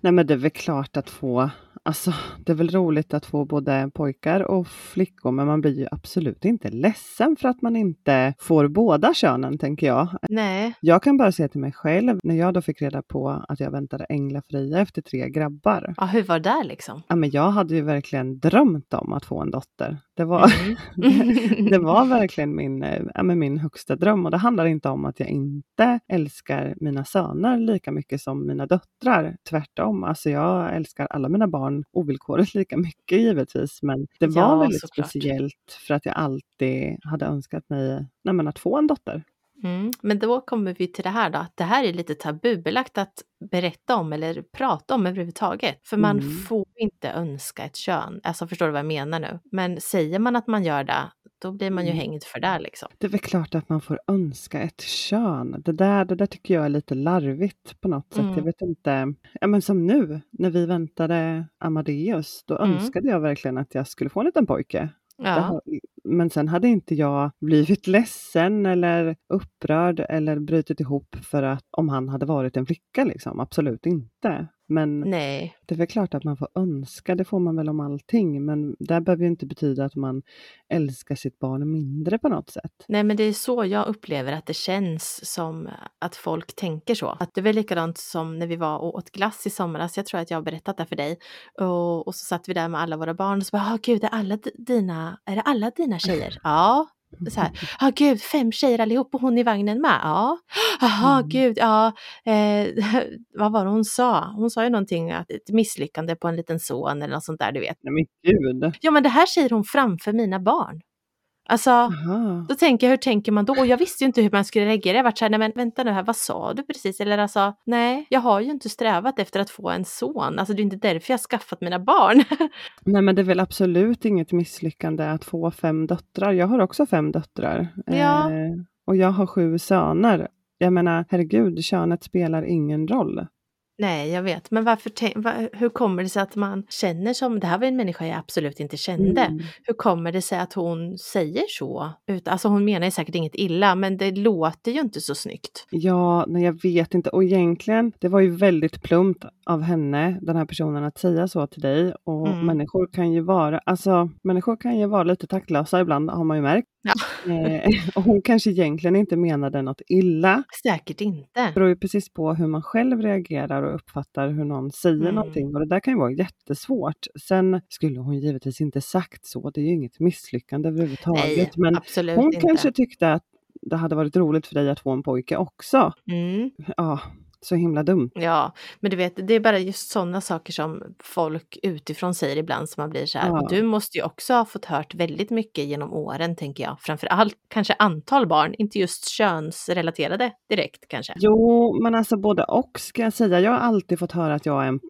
Nej men det är väl klart att få, alltså det är väl roligt att få både pojkar och flickor men man blir ju absolut inte ledsen för att man inte får båda könen tänker jag. Nej, Jag kan bara säga till mig själv när jag då fick reda på att jag väntade Änglafria efter tre grabbar. ja, hur var det liksom? Ja, men jag hade ju verkligen drömt om att få en dotter. Det var, Mm. det var verkligen min, eh, ja, men min högsta dröm och det handlar inte om att jag inte älskar mina söner lika mycket som mina döttrar. Tvärtom, alltså jag älskar alla mina barn ovillkorligt lika mycket givetvis men det var Ja, väldigt såklart. speciellt för att jag alltid hade önskat mig nej, att få en dotter. Mm. Men då kommer vi till det här då, att det här är lite tabubelagt att berätta om eller prata om överhuvudtaget. För man Mm. får inte önska ett kön. Alltså förstår du vad jag menar nu? Men säger man att man gör det, då blir man ju Mm. hängd för det liksom. Det är väl klart att man får önska ett kön. Det där, det där tycker jag är lite larvigt på något sätt. Mm. Jag vet inte. Ja, men som nu när vi väntade Amadeus, då Mm. önskade jag verkligen att jag skulle få en liten pojke. Ja, Men sen hade inte jag blivit ledsen eller upprörd eller brutit ihop för att om han hade varit en flicka liksom. Absolut inte. Men Nej, det är väl klart att man får önska, det får man väl om allting. Men det behöver ju inte betyda att man älskar sitt barn mindre på något sätt. Nej, men det är så jag upplever att det känns som att folk tänker så. Att det är väl likadant som när vi var och åt glass i somras. Jag tror att jag har berättat det för dig. Och, och så satt vi där med alla våra barn och så bara, oh, gud, är alla dina, är det alla dina tjejer? Ja. Så här, ja oh, gud, fem tjejer allihop och hon i vagnen med. Ja, jaha Mm. gud, ja. Eh, vad var det hon sa? Hon sa ju någonting, att ett misslyckande på en liten son eller något sånt där, du vet. Nej men gud! Ja, men det här säger hon framför mina barn. Alltså, Aha. då tänker jag, hur tänker man då? Och jag visste ju inte hur man skulle reagera. Jag vart så här, nej men vänta nu här, vad sa du precis? Eller alltså, nej, jag har ju inte strävat efter att få en son. Alltså det är inte därför jag har skaffat mina barn. Nej men det är väl absolut inget misslyckande att få fem döttrar. Jag har också fem döttrar. Ja. Eh, och jag har sju söner. Jag menar, herregud, könet spelar ingen roll. Nej, jag vet. Men varför, hur kommer det sig att man känner som, det här var en människa jag absolut inte kände. Mm. Hur kommer det sig att hon säger så? Ut, alltså hon menar ju säkert inget illa, men det låter ju inte så snyggt. Ja, nej jag vet inte. Och egentligen, det var ju väldigt plumpt av henne, den här personen, att säga så till dig. Och Mm. människor kan ju vara, alltså människor kan ju vara lite taktlösa ibland, har man ju märkt. Ja. Eh, och hon kanske egentligen inte menade något illa. Säkert inte. Det beror ju precis på hur man själv reagerar och uppfattar hur någon säger Mm. någonting. Och det där kan ju vara jättesvårt. Sen skulle hon givetvis inte sagt så. Det är ju inget misslyckande överhuvudtaget. Nej, Men hon inte. kanske tyckte att det hade varit roligt för dig att få en pojke också. Mm. Ja, så himla dumt. Ja, men du vet, det är bara just sådana saker som folk utifrån säger ibland som man blir så här. Ja. Du måste ju också ha fått hört väldigt mycket genom åren, tänker jag. Framför allt kanske antal barn, inte just könsrelaterade direkt kanske. Jo, men alltså både och ska jag säga. Jag har alltid fått höra att jag är en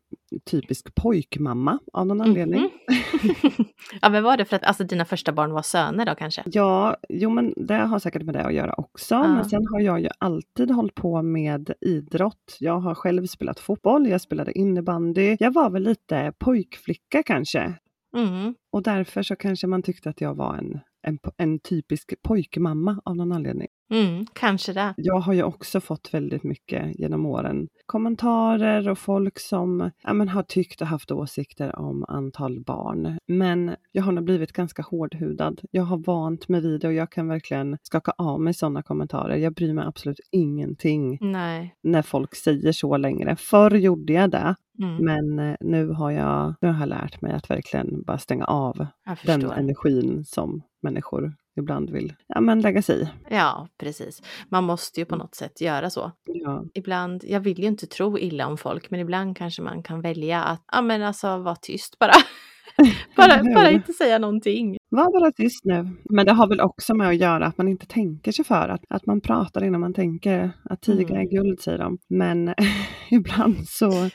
typisk pojkmamma av någon anledning. Mhm. ja, men var det för att alltså, dina första barn var söner då kanske? Ja, jo men det har säkert med det att göra också. Ja. Men sen har jag ju alltid hållit på med idrott. Jag har själv spelat fotboll, jag spelade innebandy. Jag var väl lite pojkflicka kanske. Mm. Och därför så kanske man tyckte att jag var en, en, en typisk pojkmamma av någon anledning. Mm, kanske det. Jag har ju också fått väldigt mycket genom åren kommentarer och folk som ja, men har tyckt och haft åsikter om antal barn. Men jag har nog blivit ganska hårdhudad. Jag har vant mig vid det och jag kan verkligen skaka av mig sådana kommentarer. Jag bryr mig absolut ingenting Nej. när folk säger så längre. Förr gjorde jag det, Mm, men eh, nu har jag, nu har jag lärt mig att verkligen bara stänga av den energin som människor ibland vill ja, men lägga sig i. Ja, precis. Man måste ju på något sätt göra så. Ja. Ibland, jag vill ju inte tro illa om folk, men ibland kanske man kan välja att, ja men alltså vara tyst bara. bara, bara inte säga någonting. Var bara tyst nu. Men det har väl också med att göra att man inte tänker sig för. Att, att man pratar innan man tänker. Att tiga är Mm. guld säger de. Men ibland så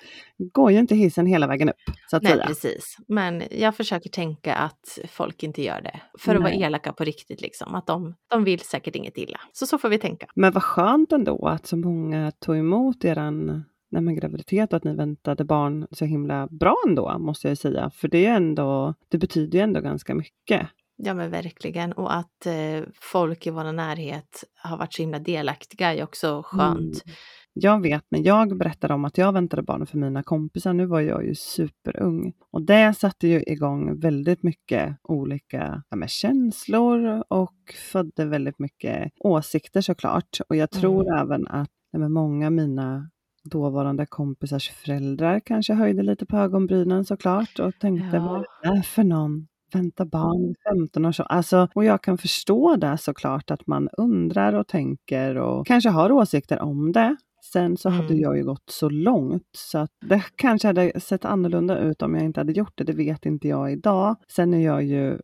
går ju inte hissen hela vägen upp. Så att Nej, säga. precis. Men jag försöker tänka att folk inte gör det. För att Nej. vara elaka på riktigt liksom. Att de, de vill säkert inget illa. Så så får vi tänka. Men vad skönt ändå att så många tog emot eran nej, men graviditet och att ni väntade barn så himla bra ändå, måste jag ju säga. För det är ändå, det betyder ju ändå ganska mycket. Ja men verkligen. Och att eh, folk i vår närhet har varit så himla delaktiga är också skönt. Mm. Jag vet när jag berättade om att jag väntade barn för mina kompisar, nu var jag ju superung. Och det satte ju igång väldigt mycket olika ja, känslor och födde väldigt mycket åsikter såklart. Och jag tror även att ja, många av mina dåvarande kompisars föräldrar kanske höjde lite på ögonbrynen såklart och tänkte Ja. vad är det för någon? Vänta barn i 15 år så. Alltså, och jag kan förstå det såklart att man undrar och tänker och kanske har åsikter om det. Sen så hade Mm. jag ju gått så långt så att det kanske hade sett annorlunda ut om jag inte hade gjort det. Det vet inte jag idag. Sen är jag ju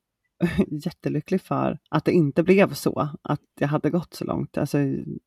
jättelycklig för att det inte blev så, att jag hade gått så långt. Alltså,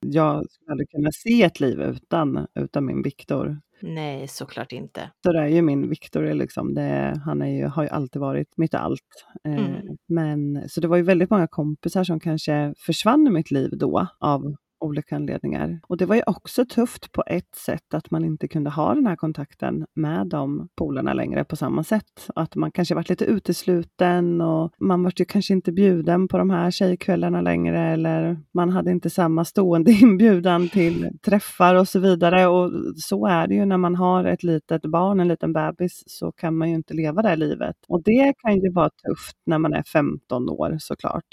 jag skulle aldrig kunna se ett liv utan, utan min Viktor. Nej, såklart inte. Så det är ju min Viktor, liksom, det, han är ju, har ju alltid varit mitt allt. Eh, Mm. men, så det var ju väldigt många kompisar som kanske försvann i mitt liv då av olika anledningar. Och det var ju också tufft på ett sätt att man inte kunde ha den här kontakten med de polarna längre på samma sätt. Att man kanske varit lite utesluten och man var ju kanske inte bjuden på de här tjejkvällarna längre eller man hade inte samma stående inbjudan till träffar och så vidare. Och så är det ju när man har ett litet barn, en liten bebis, så kan man ju inte leva det livet. Och det kan ju vara tufft när man är 15 år såklart.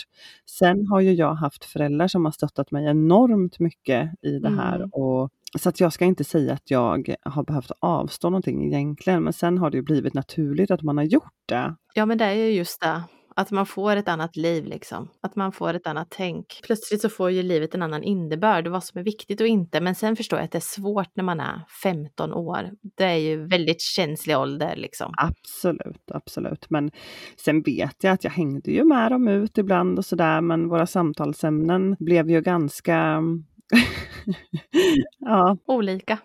Sen har ju jag haft föräldrar som har stöttat mig enormt mycket i det här. Mm. Och, så att jag ska inte säga att jag har behövt avstå någonting egentligen, men sen har det ju blivit naturligt att man har gjort det. Ja, men det är ju just det. Att man får ett annat liv liksom. Att man får ett annat tänk. Plötsligt så får ju livet en annan innebörd, vad som är viktigt och inte. Men sen förstår jag att det är svårt när man är 15 år. Det är ju väldigt känslig ålder liksom. Absolut, absolut. Men sen vet jag att jag hängde ju med dem ut ibland och sådär, men våra samtalsämnen blev ju ganska ja. Olika.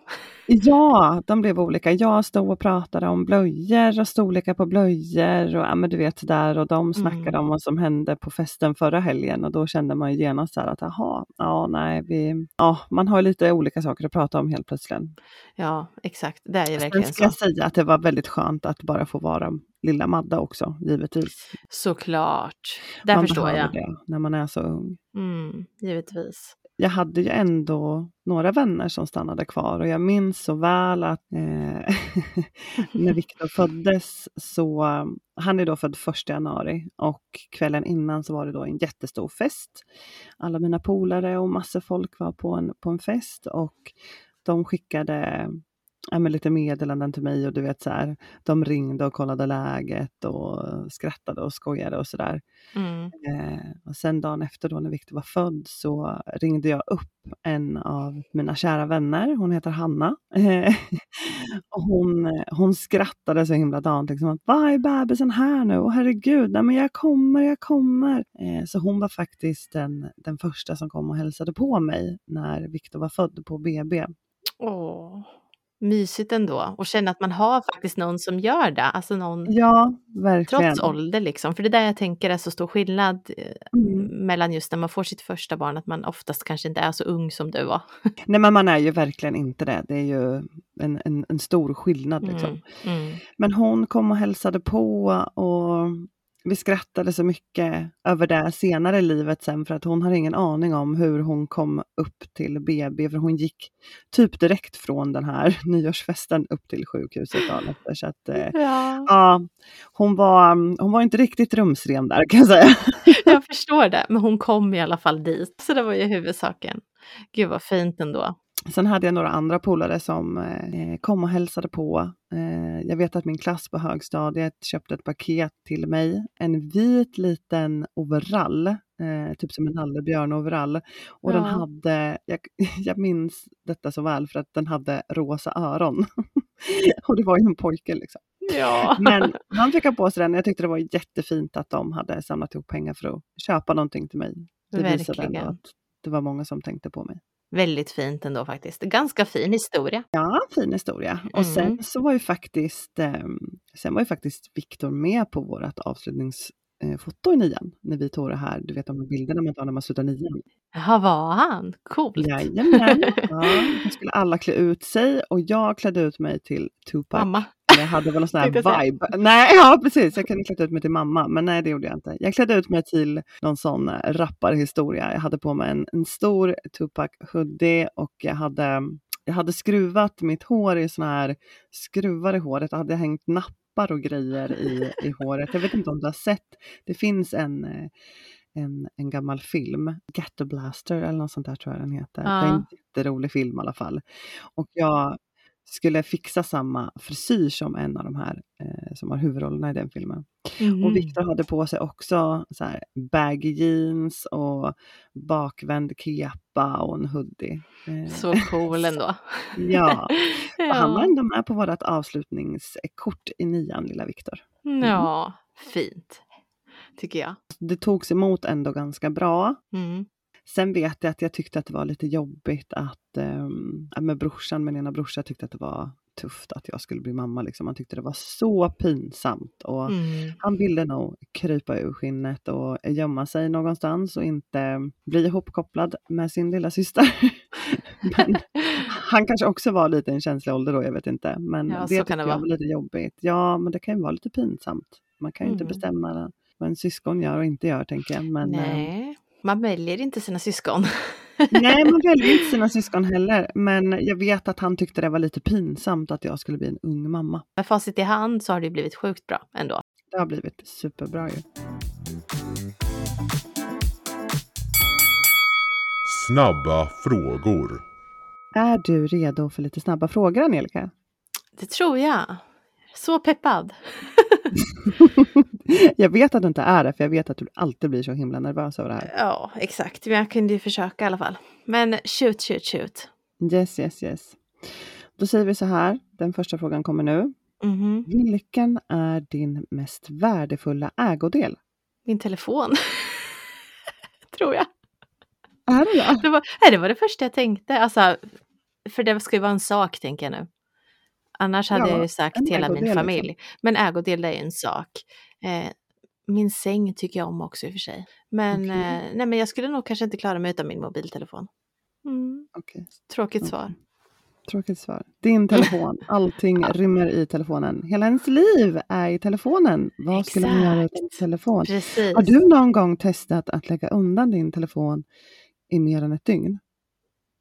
Ja, de blev olika. Jag stod och pratade om blöjor och storlekar på blöjor och ja, men du vet där och de snackade Mm. om vad som hände på festen förra helgen och då kände man ju genast så att jaha, ja nej, vi, ja, man har lite olika saker att prata om helt plötsligt. Ja, exakt. Det är ju Sen verkligen ska så. jag säga att det var väldigt skönt att bara få vara lilla Madda också, givetvis. Såklart. Det man förstår jag. det när man är så ung. Mm, givetvis jag hade ju ändå några vänner som stannade kvar och jag minns så väl att eh, när Viktor föddes så, han är då född 1 januari och kvällen innan så var det då en jättestor fest. Alla mina polare och massor folk var på en, på en fest och de skickade ja, men lite meddelanden till mig och du vet så här, de ringde och kollade läget och skrattade och skojade och sådär. Mm. Eh, och sen dagen efter då när Viktor var född så ringde jag upp en av mina kära vänner, hon heter Hanna. Eh, och hon, hon skrattade så himla dant, liksom att vad är bebisen här nu? Och herregud, nej men jag kommer, jag kommer. Eh, så hon var faktiskt den, den första som kom och hälsade på mig när Viktor var född på BB. Åh, mysigt ändå. Och känna att man har faktiskt någon som gör det. Alltså någon Ja, verkligen. trots ålder liksom. För det är där jag tänker är så stor skillnad eh, Mm. mellan just när man får sitt första barn, att man oftast kanske inte är så ung som du var. Nej men man är ju verkligen inte det. Det är ju en, en, en stor skillnad liksom. Mm. Mm. Men hon kom och hälsade på och vi skrattade så mycket över det senare i livet sen för att hon har ingen aning om hur hon kom upp till BB för hon gick typ direkt från den här nyårsfesten upp till sjukhuset dagen efter. Så att, eh, Ja, ja, hon var, hon var inte riktigt rumsren där kan jag säga. jag förstår det. Men hon kom i alla fall dit. Så det var ju huvudsaken. Gud vad fint ändå. Sen hade jag några andra polare som eh, kom och hälsade på. Eh, jag vet att min klass på högstadiet köpte ett paket till mig. En vit liten overall, eh, typ som en nallebjörn-overall. Och den Ja. hade, jag, jag minns detta så väl för att den hade rosa öron. och det var ju en pojke liksom. Ja. Men han fick ha på sig den. Jag tyckte det var jättefint att de hade samlat ihop pengar för att köpa någonting till mig. Det visade ändå Verkligen. att det var många som tänkte på mig. Väldigt fint ändå faktiskt. Ganska fin historia. Ja, fin historia. Och sen Mm. så var ju faktiskt, eh, sen var ju faktiskt Viktor med på vårt avslutningsfoto i nian. När vi tog det här, du vet de bilderna man tar när man slutar nian. Jaha, var han? Coolt. Jajamän. Ja, då skulle alla klä ut sig och jag klädde ut mig till Tupac. Mamma. Jag hade väl någon sån här vibe. Nej, ja precis. Jag kunde klätt ut mig till mamma, men nej det gjorde jag inte. Jag klädde ut mig till någon sån eh, rapparhistoria. Jag hade på mig en, en stor Tupac hoodie och jag hade, jag hade skruvat mitt hår i såna här skruvar i håret. Jag hade hängt nappar och grejer i, i håret. Jag vet inte om du har sett. Det finns en eh, en, en gammal film, Ghetto Blaster eller något sånt där tror jag den heter. Det är en Ja. jätterolig film i alla fall. Och jag skulle fixa samma frisyr som en av de här eh, som har huvudrollerna i den filmen. Och Mhm. Viktor hade på sig också så här baggy jeans och bakvänd kepa och en hoodie. Eh, Så cool ändå. ja, och han var ja. ändå med på vårt avslutningskort i nian, lilla Viktor. ja, fint. Tycker jag. Det togs emot ändå ganska bra. Mm. Sen vet jag att jag tyckte att det var lite jobbigt att um, med brorsan, min ena brorsa tyckte att det var tufft att jag skulle bli mamma. Liksom. Han tyckte det var så pinsamt. Och Mm. Han ville nog krypa ur skinnet och gömma sig någonstans och inte bli ihopkopplad med sin lilla syster. Men han kanske också var lite i en känslig ålder då, jag vet inte. Men Ja, det tyckte det jag var lite jobbigt. Ja, men det kan ju vara lite pinsamt. Man kan ju inte Mm. bestämma vad en syskon gör och inte gör, tänker jag. Men, eh, Nej, man väljer inte sina syskon. nej, man väljer inte sina syskon heller. Men jag vet att han tyckte det var lite pinsamt att jag skulle bli en ung mamma. Med facit i hand så har det ju blivit sjukt bra ändå. Det har blivit superbra ju. Snabba frågor. Är du redo för lite snabba frågor, Angelica? Det tror jag. Så peppad. jag vet att du inte är det, för jag vet att du alltid blir så himla nervös över det här. Ja, exakt. Men jag kunde ju försöka i alla fall. Men shoot, shoot, shoot. Yes, yes, yes. Då säger vi så här, den första frågan kommer nu. Mhm. Vilken är din mest värdefulla ägodel? Min telefon. tror jag. Är det det? Det var, nej, det var det första jag tänkte. Alltså, för det ska ju vara en sak, tänker jag nu. Annars hade Ja, jag ju sagt hela min ägodel, familj. liksom. Men ägodel är ju en sak. Eh, min säng tycker jag om också i och för sig. Men, Okej. eh, nej, men jag skulle nog kanske inte klara mig utan min mobiltelefon. Mm, Okej, tråkigt Okej. svar. tråkigt svar. Din telefon, allting rymmer i telefonen. Hela ens liv är i telefonen. Vad skulle man göra utan Exakt. telefon? Precis. Har du någon gång testat att lägga undan din telefon i mer än ett dygn?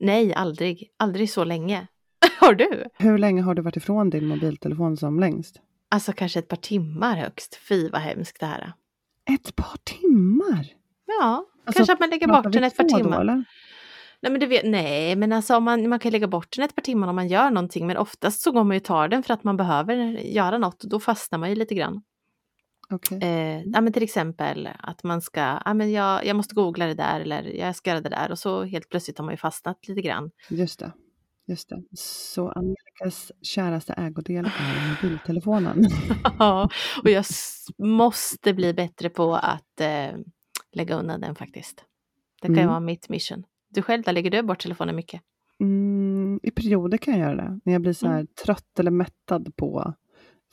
Nej, aldrig. Aldrig så länge. Har du? Hur länge har du varit ifrån din mobiltelefon som längst? Alltså kanske ett par timmar högst. Fy vad hemskt det här är. Ett par timmar? Ja, Alltså, kanske att man lägger bort den ett par då, timmar. eller? Nej men, du vet, nej, men alltså man, man kan lägga bort den ett par timmar om man gör någonting men oftast så går man ju tar den för att man behöver göra något och då fastnar man ju lite grann. Okej. Eh, ja, men till exempel att man ska, ja, men jag, jag måste googla det där eller jag ska göra det där och så helt plötsligt har man ju fastnat lite grann. Just det. Just det. Så Amerikas käraste ägodel är mobiltelefonen. Ja, och jag måste bli bättre på att eh, lägga undan den faktiskt. Det kan Mm. vara mitt mission. Du själv, där lägger du bort telefonen mycket? Mm, I perioder kan jag göra det. När jag blir så här Mm. trött eller mättad på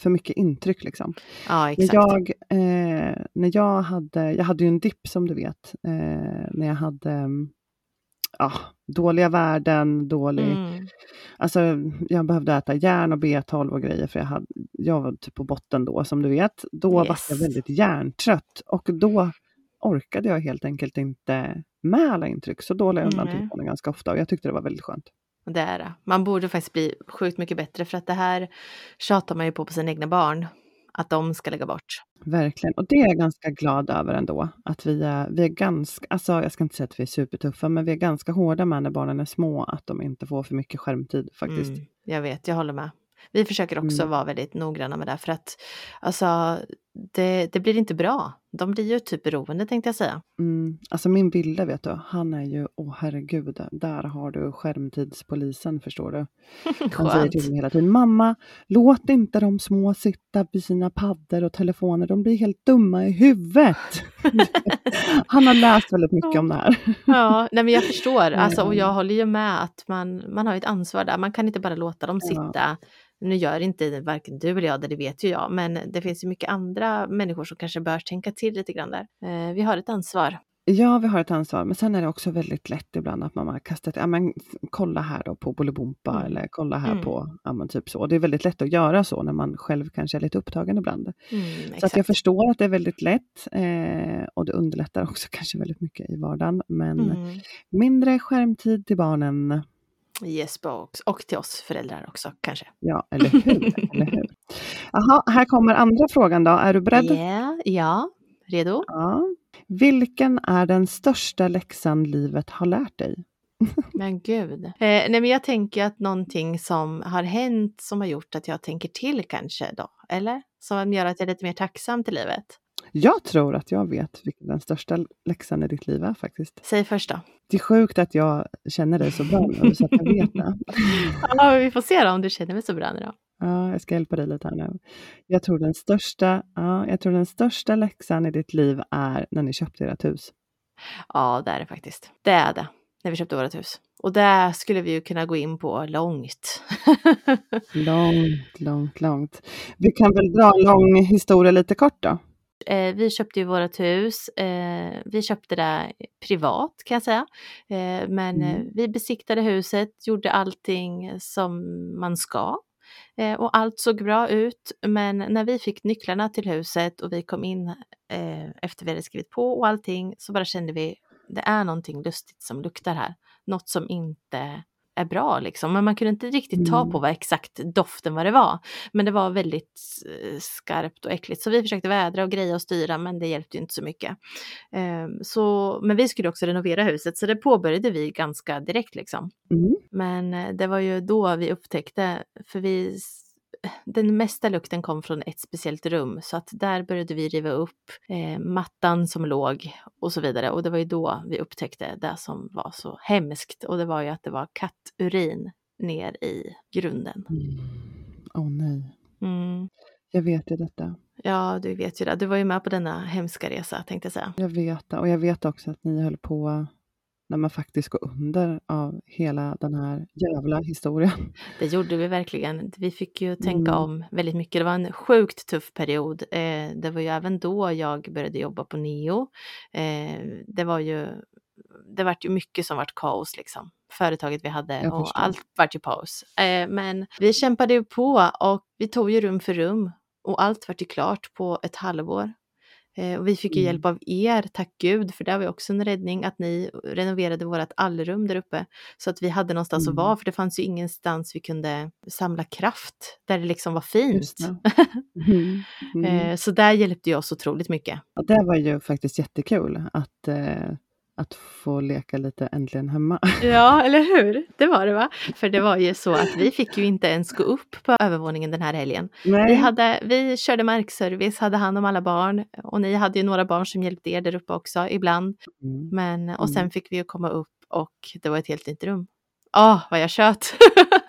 för mycket intryck. Liksom. Ja, När exakt. jag, eh, när jag hade, jag hade ju en dipp som du vet. Eh, när jag hade mm, ja, dåliga värden, dålig... Mm. Alltså jag behövde äta järn och B12 och grejer för jag, hade, jag var typ på botten då som du vet. Då var Yes. jag väldigt järntrött och då orkade jag helt enkelt inte med alla intryck. Så då la jag undan telefonen ganska ofta och jag tyckte det var väldigt skönt. Det är det. Man borde faktiskt bli sjukt mycket bättre för att det här tjatar man ju på på sina egna barn. Att de ska lägga bort. Verkligen, och det är jag ganska glad över ändå. Att vi är, vi är ganska, alltså jag ska inte säga att vi är supertuffa, men vi är ganska hårda med när barnen är små, att de inte får för mycket skärmtid faktiskt. Mm, jag vet, jag håller med. Vi försöker också Mm. vara väldigt noggranna med det för att alltså, det, det blir inte bra. De blir ju typ beroende tänkte jag säga. Mm. Alltså min Ville, vet du, han är ju, åh herregud, där har du skärmtidspolisen förstår du. Han säger till mig hela tiden, mamma, låt inte de små sitta vid sina paddor och telefoner, de blir helt dumma i huvudet. han har läst väldigt mycket om det här. Ja, nej men jag förstår. Alltså, och jag håller ju med att man, man har ett ansvar där. Man kan inte bara låta dem Ja. Nu gör inte varken du eller jag det, det vet ju jag. Men det finns ju mycket andra människor som kanske bör tänka till lite grann där. Eh, vi har ett ansvar. Ja, vi har ett ansvar, men sen är det också väldigt lätt ibland att man har kastat, ja men kolla här då på Bolibompa Mm. eller kolla här Mm. på, ja men typ så. Det är väldigt lätt att göra så när man själv kanske är lite upptagen ibland. Mm, Så att jag förstår att det är väldigt lätt eh, och det underlättar också kanske väldigt mycket i vardagen. Men Mm. mindre skärmtid till barnen, Box. Och till oss föräldrar också kanske. ja eller hur? eller hur? Här kommer andra frågan då. Är du beredd? Yeah, ja, redo? Ja. Vilken är den största läxan livet har lärt dig? Men gud. Eh, nej men jag tänker att någonting som har hänt som har gjort att jag tänker till kanske då, eller? Som gör att jag är lite mer tacksam till livet. Jag tror att jag vet vilken den största läxan i ditt liv är faktiskt. Säg först då. Det är sjukt att jag känner dig så bra nu så att jag vet det. Ja, vi får se då om du känner mig så bra nu då. Ja, jag ska hjälpa dig lite här nu. Jag tror den största, ja, jag tror den största läxan i ditt liv är när ni köpte ert hus. Ja, det är det faktiskt. Det är det. när vi köpte vårt hus. Och det skulle vi ju kunna gå in på långt. Långt, långt, långt. Vi kan väl dra en lång historia lite kort då? Eh, vi köpte ju vårt hus. Eh, vi köpte det privat kan jag säga. Eh, men eh, Mm. vi besiktade huset, gjorde allting som man ska. Eh, och allt såg bra ut. Men när vi fick nycklarna till huset och vi kom in eh, efter vi hade skrivit på och allting så bara kände vi det är någonting lustigt som luktar här. Något som inte är bra liksom. Men man kunde inte riktigt ta Mm. på vad exakt doften vad det var. Men det var väldigt eh, skarpt och äckligt. Så vi försökte vädra och greja och styra men det hjälpte ju inte så mycket. Ehm, så, men vi skulle också renovera huset så det påbörjade vi ganska direkt liksom. Mm. Men eh, det var ju då vi upptäckte, för vi, den mesta lukten kom från ett speciellt rum så att där började vi riva upp eh, mattan som låg och så vidare. Och det var ju då vi upptäckte det som var så hemskt och det var ju att det var katturin ner i grunden. Mm. Åh nej, Mm. jag vet ju detta. Ja, du vet ju det. Du var ju med på denna hemska resa tänkte jag säga. Jag vet det. Och jag vet också att ni höll på när man faktiskt går under av hela den här jävla historien. Det gjorde vi verkligen. Vi fick ju tänka Mm. om väldigt mycket. Det var en sjukt tuff period. Eh, det var ju även då jag började jobba på Neo. Eh, det var ju, det vart ju mycket som vart kaos liksom. Företaget vi hade och allt vart ju paus. Eh, men vi kämpade ju på och vi tog ju rum för rum och allt vart ju klart på ett halvår. Eh, och vi fick ju Mm. hjälp av er, tack gud, för det var ju också en räddning att ni renoverade vårt allrum där uppe. Så att vi hade någonstans Mm. att vara, för det fanns ju ingenstans vi kunde samla kraft där det liksom var fint. Mm. Mm. Eh, Så där hjälpte ju oss otroligt mycket. Ja, det var ju faktiskt jättekul att, eh, att få leka lite äntligen hemma. Ja, eller hur? Det var det va? För det var ju så att vi fick ju inte ens gå upp på övervåningen den här helgen. Nej. Vi, hade, vi körde markservice, hade hand om alla barn och ni hade ju några barn som hjälpte er där uppe också ibland. Mm. Men, och sen Mm. fick vi ju komma upp och det var ett helt nytt rum. Åh, vad jag tjöt!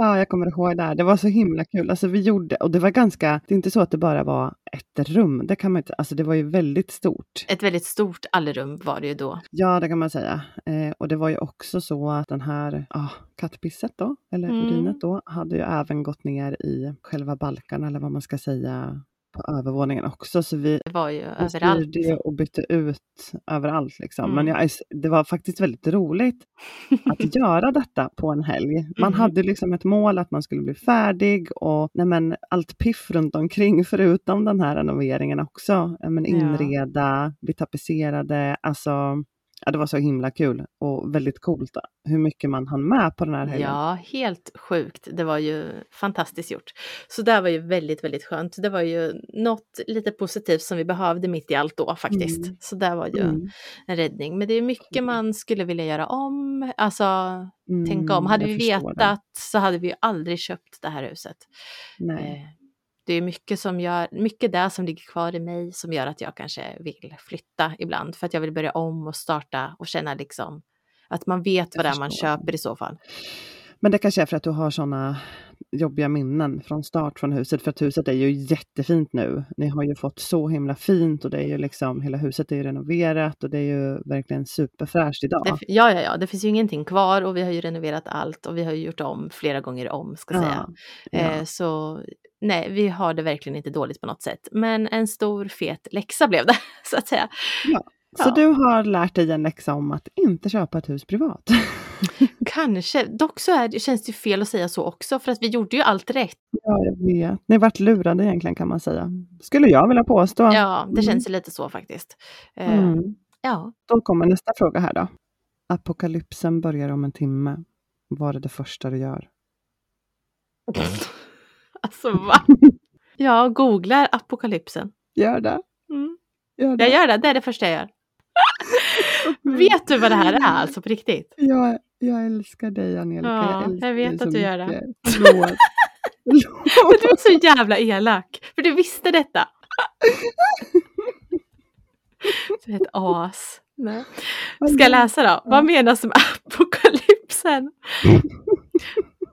Ja, jag kommer ihåg det här. Det var så himla kul. Alltså vi gjorde, och det var ganska, det är inte så att det bara var ett rum. Det kan man inte, alltså det var ju väldigt stort. Ett väldigt stort allrum var det ju då. Ja, det kan man säga. Eh, och det var ju också så att den här ah, kattpisset då, eller Mm. urinet då, hade ju även gått ner i själva balkarna eller vad man ska säga på övervåningen också. Så vi, Det var ju överallt. och bytte ut överallt liksom. Men Mm. jag, det var faktiskt väldigt roligt att göra detta på en helg. Man Mm. hade liksom ett mål att man skulle bli färdig och nej men, allt piff runt omkring förutom den här renoveringen också. Ja, Men Ja. inreda, bli tapetserade, alltså ja, det var så himla kul och väldigt coolt hur mycket man hann med på den här helgen. Ja, helt sjukt. Det var ju fantastiskt gjort. Så det var ju väldigt, väldigt skönt. Det var ju något lite positivt som vi behövde mitt i allt då faktiskt. Mm. Så det var ju Mm. en räddning. Men det är mycket man skulle vilja göra om. Alltså, tänka om. Mm, Hade vi förstår det. vetat så hade vi ju aldrig köpt det här huset. Nej. Det är mycket som gör, mycket där som ligger kvar i mig som gör att jag kanske vill flytta ibland. För att jag vill börja om och starta och känna liksom att man vet vad det är man köper i så fall. Men det kanske är för att du har sådana jobbiga minnen från start från huset. För att huset är ju jättefint nu. Ni har ju fått så himla fint och det är ju liksom, hela huset är ju renoverat och det är ju verkligen superfräscht idag. Det, ja, ja, ja, det finns ju ingenting kvar och vi har ju renoverat allt och vi har ju gjort om flera gånger om, ska jag säga. ja. Eh, så nej, vi har det verkligen inte dåligt på något sätt. Men en stor fet läxa blev det, så att säga. Så ja. du har lärt dig en läxa om att inte köpa ett hus privat. Kanske, dock så är det, känns det fel att säga så också, för att vi gjorde ju allt rätt. ja, jag vet. Ni vart lurade egentligen kan man säga. Skulle jag vilja påstå. Ja, det Mm. känns ju lite så faktiskt. Eh, Mm. Ja, Då kommer nästa fråga här då. Apokalypsen börjar om en timme. Vad är det första du gör? alltså va? Jag googlar apokalypsen. Gör det. Mm. Gör det. Jag gör det, det är det första jag gör. Vet du vad det här är alltså på riktigt? Jag, jag älskar dig Angelica. Ja, älskar jag vet att du gör det. mycket. Men Förlåt. du är så jävla elak, för du visste detta. Du är ett as. Nej. Ska jag läsa då? Vad menas med apokalypsen?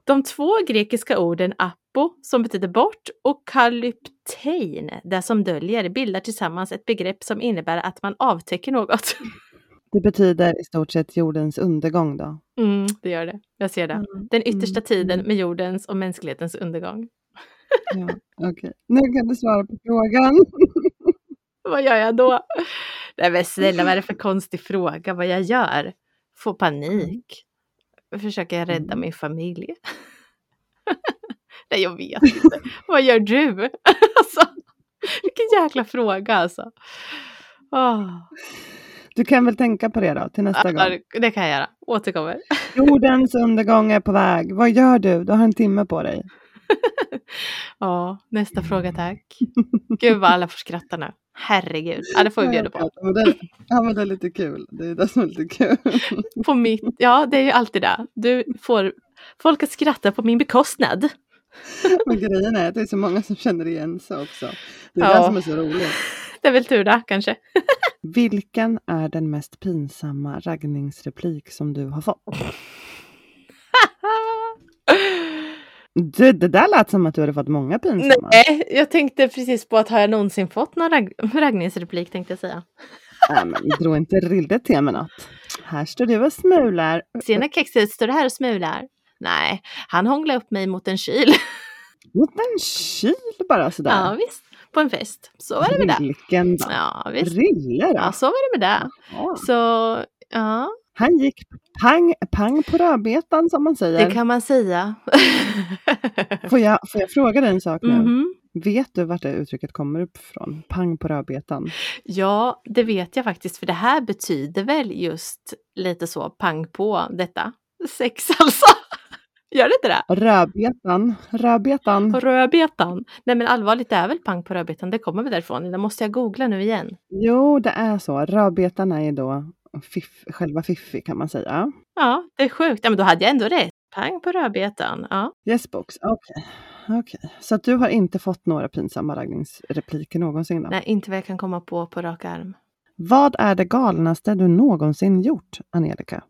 De två grekiska orden apo, som betyder bort, och kalyptein, det som döljer, bildar tillsammans ett begrepp som innebär att man avtäcker något. Det betyder i stort sett jordens undergång då. Mm, det gör det. Jag ser det. Mm. Den yttersta Mm. tiden med jordens och mänsklighetens undergång. Ja, okej. Nu kan du svara på frågan. Vad gör jag då? Nej men snälla, vad är det för konstig fråga? Vad jag gör? Får panik. Försöker rädda Mm. min familj. Nej, jag vet inte. Vad gör du? alltså, vilken jäkla fråga alltså. Åh, Du kan väl tänka på det då till nästa ja, gång. det- det kan jag göra. Återkommer. Jordens undergång är på väg. Vad gör du? Du har en timme på dig. Ja, nästa fråga tack. Gud vad alla får skratta nu. Herregud. Ja, det får vi bjuda på. Ja, men det, ja, men det är lite kul. Det är det som är lite kul. på mitt, ja det är ju alltid det. Du får folk att skratta på min bekostnad. Men grejen är att det är så många som känner igen sig också. Det är Ja. det som är så roligt. Det är väl tur det kanske. Vilken är den mest pinsamma raggningsreplik som du har fått? Det, det där lät som att du hade fått många pinsamma. Nej, jag tänkte precis på att har jag någonsin fått någon ragg, raggningsreplik tänkte jag säga. Ja, men dra inte rillet till med något. Här står du och smular. Ser kexet står det här och smular. Nej, han hånglade upp mig mot en kyl. Mot en kyl bara sådär. Ja visst, på en fest. Så var det med det. Vilken? Ja visst. Rille då? Ja, så var det med det. Ja. Så ja, Han gick pang, pang på rödbetan som man säger. det kan man säga. Får, jag, får jag fråga dig en sak nu? Mhm. Vet du vart det uttrycket kommer upp ifrån? Pang på rödbetan. Ja, det vet jag faktiskt, för det här betyder väl just lite så pang på detta. Sex alltså. Gör det inte det? Rödbetan, rödbetan. Rödbetan. Nej men allvarligt, det är väl pang på rödbetan, det kommer väl därifrån. Det måste jag googla nu igen. Jo, det är så. Rödbetan är ju då fiff, själva fiffi kan man säga. Ja, det är sjukt. Ja, men då hade jag ändå rätt. Pang på rödbetan. Ja. Yes box, okej. Okej. Så att du har inte fått några pinsamma raggningsrepliker någonsin då? Nej, inte vad jag kan komma på på rak arm. Vad är det galnaste du någonsin gjort, Angelica?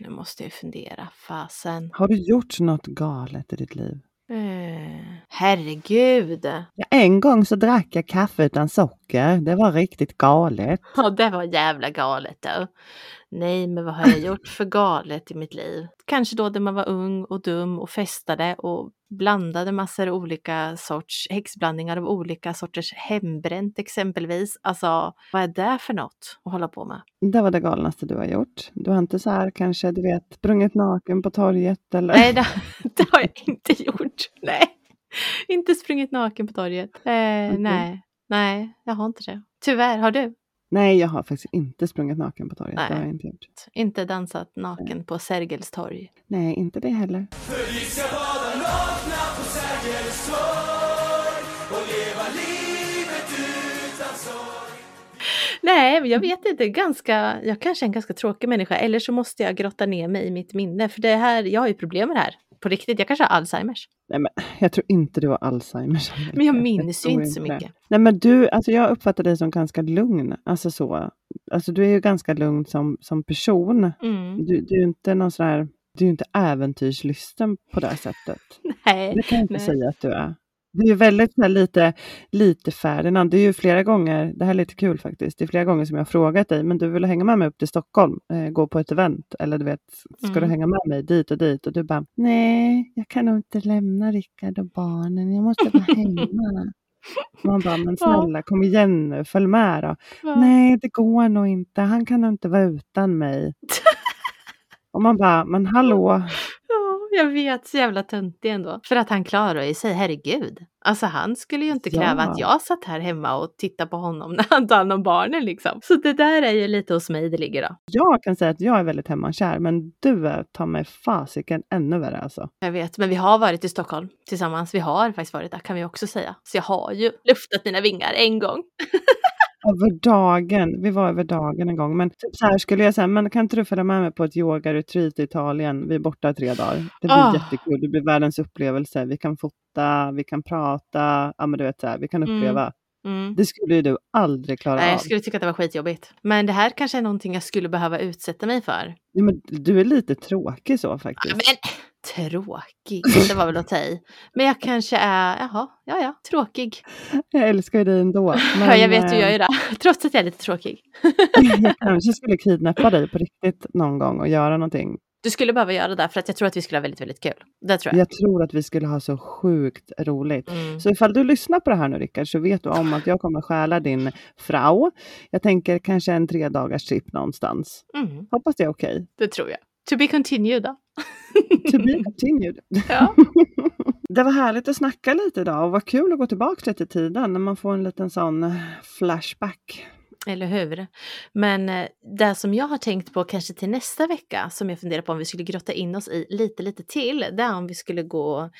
Nu måste jag fundera. Fasen. Har du gjort något galet i ditt liv? Eh, herregud. Ja, en gång så drack jag kaffe utan socker. Det var riktigt galet. Ja, det var jävla galet då. Nej, men vad har jag gjort för galet i mitt liv? Kanske då när man var ung och dum och festade och blandade massor olika sorts häxblandningar av olika sorters hembränt exempelvis. Alltså, vad är det för något att hålla på med? Det var det galnaste du har gjort. Du har inte så här kanske, du vet, sprungit naken på torget eller? Nej, det, det har jag inte gjort. Nej, inte sprungit naken på torget. Eh, Okej. Nej, nej, jag har inte det. Tyvärr, har du? Nej, jag har faktiskt inte sprungit naken på torget. Nej. Det har jag inte gjort. Inte dansat naken på Sergels torg? Nej, inte det heller. Nej, men jag vet inte. Ganska, jag kanske är en ganska tråkig människa. Eller så måste jag grotta ner mig i mitt minne. För det här, jag har ju problem med det här. På riktigt, jag kanske har Alzheimers. Nej, men jag tror inte du har Alzheimers. Men jag minns ju inte så mycket. Nej, men du, alltså jag uppfattar dig som ganska lugn. Alltså så. Alltså du är ju ganska lugn som, som person. Mm. Du, du är inte någon sån här, du är inte äventyrslysten på det här sättet. Nej, Det kan jag inte nej. säga att du är. Du är ju väldigt här, lite, lite Ferdinand. Det är ju flera gånger, det här är lite kul faktiskt, det är flera gånger som jag har frågat dig, men du vill hänga med mig upp till Stockholm, eh, gå på ett event, eller du vet, ska du Mm. hänga med mig dit och dit? Och du bara, nej, jag kan nog inte lämna Rickard och barnen, jag måste vara hemma. Man bara, men snälla kom igen nu, följ med då. Ja. Nej, det går nog inte, han kan nog inte vara utan mig. och man bara, men hallå, Ja, jag vet, så jävla töntig ändå. För att han klarar ju sig, herregud. Alltså han skulle ju inte kräva Ja. att jag satt här hemma och tittade på honom när han tar hand om barnen liksom. Så det där är ju lite hos mig det ligger då. Jag kan säga att jag är väldigt hemmakär, men du är ta mig fasiken ännu värre alltså. Jag vet, men vi har varit i Stockholm tillsammans. Vi har faktiskt varit där kan vi också säga. Så jag har ju luftat mina vingar en gång. Över dagen, vi var över dagen en gång, men typ så här skulle jag säga, men kan inte du följa med mig på ett yogaretreat i Italien? Vi är borta tre dagar. Det blir Ah. jättekul, det blir världens upplevelse. Vi kan fota, vi kan prata, ja men du vet så här, vi kan Mm. uppleva. Mm. Det skulle ju du aldrig klara Nej, av. jag skulle tycka att det var skitjobbigt. Men det här kanske är någonting jag skulle behöva utsätta mig för. Ja, men du är lite tråkig så Ja, faktiskt. Men Tråkig, det var väl att ta i. Men jag kanske är, jaha, ja ja, tråkig. Jag älskar ju dig ändå. Men, ja, jag vet, du eh, gör ju det. Trots att jag är lite tråkig. jag kanske skulle kidnappa dig på riktigt någon gång och göra någonting. Du skulle behöva göra det för att jag tror att vi skulle ha väldigt, väldigt kul. Det tror jag. Jag tror att vi skulle ha så sjukt roligt. Mm. Så ifall du lyssnar på det här nu Rickard så vet du om att jag kommer stjäla din frau. Jag tänker kanske en tre dagars trip någonstans. Mm, Hoppas det är okej. det tror jag. To be continued då. To be continued. Ja. Det var härligt att snacka lite idag och vad kul att gå tillbaka lite i tiden när man får en liten sån flashback. Eller hur? Men eh, det som jag har tänkt på kanske till nästa vecka som jag funderar på om vi skulle grotta in oss i lite, lite till, det är om vi skulle gå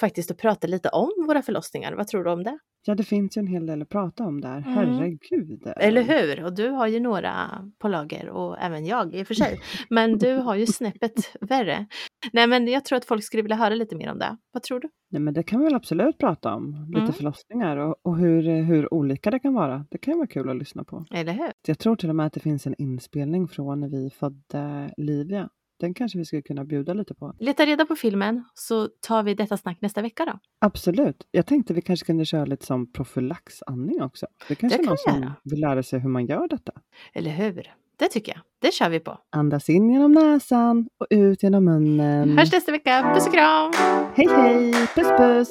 faktiskt och prata lite om våra förlossningar. Vad tror du om det? Ja, det finns ju en hel del att prata om där. Mm. Herregud. Eller hur? Och du har ju några på lager och även jag i och för sig. Men du har ju snäppet värre. Nej, men jag tror att folk skulle vilja höra lite mer om det. Vad tror du? Nej, men det kan vi väl absolut prata om. Lite Mm. förlossningar och, och hur, hur olika det kan vara. Det kan ju vara kul att lyssna på. Eller hur? Jag tror till och med att det finns en inspelning från när vi födde Livia. Den kanske vi skulle kunna bjuda lite på. Leta reda på filmen så tar vi detta snack nästa vecka då. Absolut. Jag tänkte vi kanske kunde köra lite som profylaxandning också. Det kanske Det är kan någon vi som vill lära sig hur man gör detta. Eller hur? Det tycker jag. Det kör vi på. Andas in genom näsan och ut genom munnen. Hörs nästa vecka. Puss och kram! Hej hej! Puss puss!